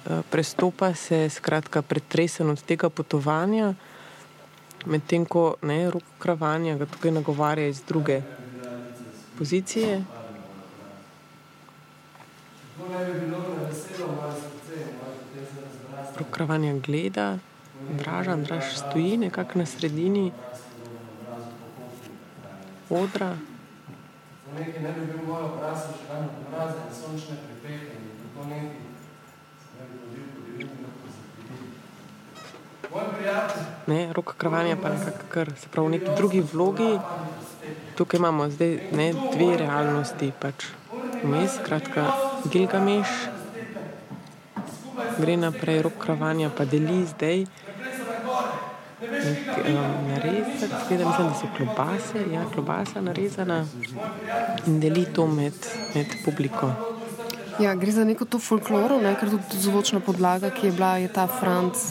S5: uh, prestopa se, skratka, pretresen od tega potovanja, medtem ko ne, rok kravanja ga tukaj nagovarja iz druge pozicije. Rok kravanja gleda. Draž, Andraš stoji nekako na sredini odra.
S10: Nekaj ne bi bil moj obraz, še dan obraz, in sončne pripeke in tako nekaj. Ne bi hodil po divjini, se vidi. Moj
S5: ne, rok kravanja pa nekako kar, se pravi, v neki drugi vlogi. Tukaj imamo zdaj ne, dve realnosti, pač vmes, skratka, Gilgameš gre naprej, rok kravanja pa deli zdaj. Narezek, seveda mislim, da so klobase, ja, klobasa narezana in deli to med, med publiko.
S7: Ja, gre za neko to folkloro, ne, ker tudi zvočna podlaga, ki je bila, je ta Franc.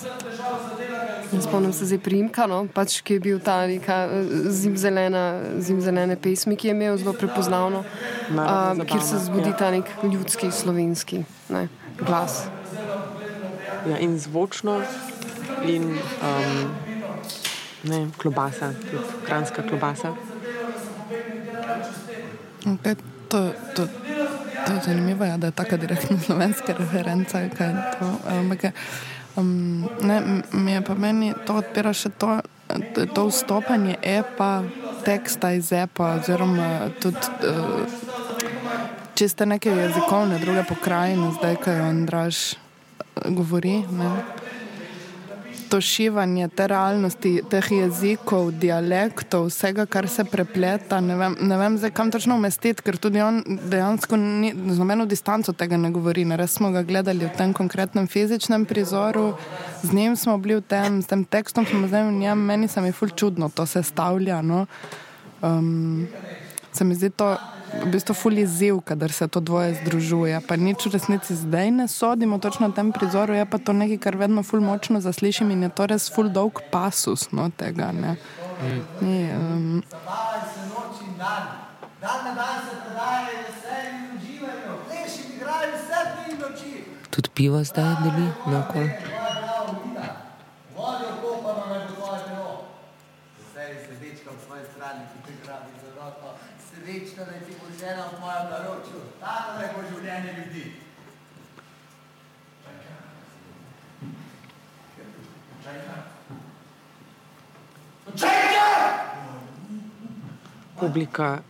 S7: Spomnim se zdaj primka, no, pač, ki je bil ta neka eh, zimzelena, zimzelene pesmi, ki je imel zelo prepoznavno, um, kjer se zbudi
S5: ja.
S7: ta nek ljudski, slovenski ne, glas.
S5: Ja, in zvočno, in um, ne, klobasa, kranska klobasa.
S6: Okay, to, to, to je zanimivo, ja, da je tako direktno slovenska referenca. kaj to, ampak, um, ne, mi je pa meni to odpira še to, to vstopanje epa, teksta iz epa, oziroma tudi uh, čiste neke jezikovne druge pokrajine, zdaj, ko jo Andraš eh, govori. Ne. To šivanje te realnosti, teh jezikov, dialektov, vsega, kar se prepleta. Ne vem, ne vem zdaj, kam točno umestiti, ker tudi on dejansko ni, z nobeno distanco tega ne govori. Ne. Res smo ga gledali v tem konkretnem fizičnem prizoru, z njim smo bili v tem, s tem tekstom smo zdaj v njem, meni se mi ful čudno to sestavlja. No. Um, se mi zdi to v bistvu ful izziv, kadar se to dvoje združuje. Pa nič v resnici zdaj ne sodimo točno v tem prizoru, je pa to nekaj, kar vedno ful močno zaslišim in je to res ful dolg pasus no, tega. Ne. Ni, um.
S1: Tudi pivo zdaj deli na okol.
S9: Tvoja glava vina. Vodijo kopano med tvoje telo. Veseli srečka v svoji strani, ki te grabi za roko. Srečna, požena v tvojem naročju. Tako da je bo življenje ljudi.
S5: Publika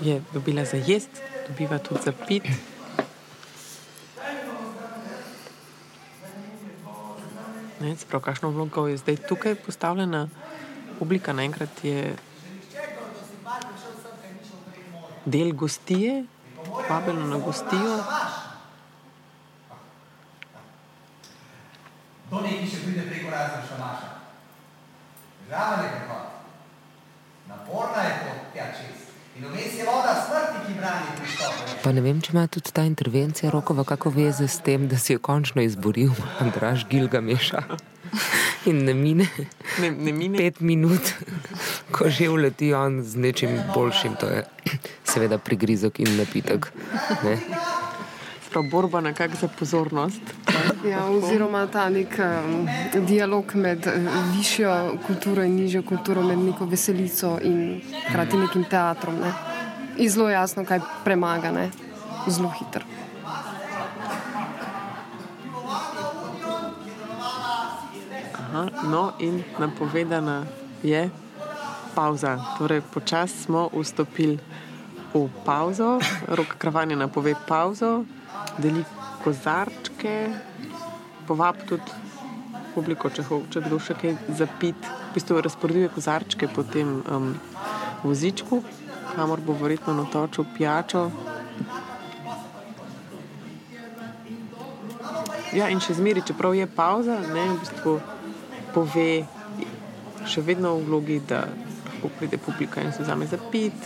S5: je dobila za jesti, dobiva tudi za pit. Ne, se pravi, kakšno vlogo je zdaj tukaj postavljena? Publika naenkrat je del gostije, vabljeno na gostijo.
S9: To nekaj še pride preko razen šamaša. Žaven je prehod. Naporna je pot tja čez. In vmes je voda smrti, ki brani pristop.
S1: Pa ne vem, če ima tudi ta intervencija rokova kako veze s tem, da si je končno izboril Andraš Gilgameša. In ne mine
S5: Ne, ne mine
S1: pet minut, ko že uleti on z nečim boljšim, to je seveda prigrizok in napitek. Ne?
S5: prav borba nekako za pozornost.
S7: Ja, oziroma ta nek um, dialog med uh, višjo kulturo in nižjo kulturo, med neko veselico in hkrati nekim teatrom. Ne. In zelo jasno, kaj premaga, ne. zelo hitro.
S5: Aha, no, in napovedana je pauza. Torej, počasi smo vstopili v pauzo, rok kravanje napove pauzo, deli kozarčke, povab tudi publiko, če, ho, če kdo še kaj zapit. V bistvu razporeduje kozarčke po tem um, vozičku, kamor bo verjetno natočil pijačo. Ja, in še zmeri, čeprav je pauza, ne, v bistvu pove, še vedno v vlogi, da lahko pride publika in se vzame za pit,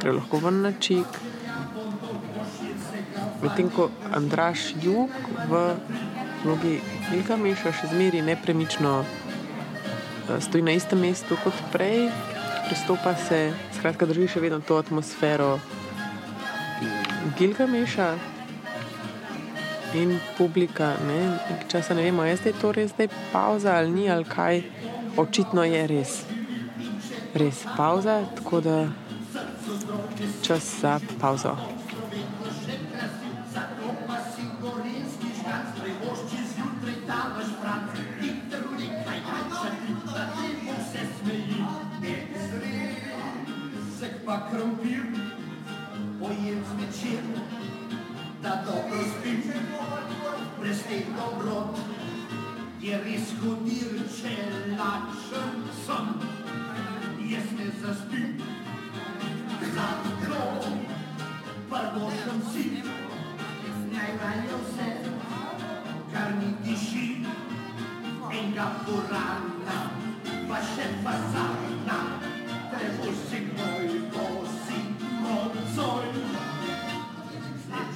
S5: gre lahko ven na čik. Medtem ko Andraš Juk v vlogi Ilgameša še zmeri nepremično eh, stoji na istem mestu kot prej, pristopa se, skratka, drži še vedno to atmosfero Gilgameša in publika, ne, nekaj časa ne vemo, je zdaj to res zdaj pauza ali ni, ali kaj, očitno je res, res pauza, tako da čas za pauzo.
S9: pa krompir, pojem zvečer, da dobro spim, prestek dobro,
S11: je res hodir, če lačen sem. Jaz ne zaspim, zato prvošem si, najraje vse, kar mi diši, enega porana, pa še fasana, trebušček moj, ko si mocoj.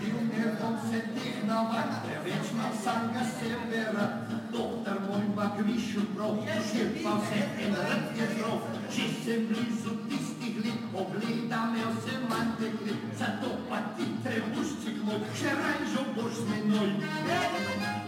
S11: Sledil me bom se teh navad, preveč imam samega severa, doktor moj pa grišil prav, šir pa vse en rad je zdrav, če sem blizu tistih let, pogleda me vse manj tekli, zato pa ti trebušček moj, še rajžo boš z menoj.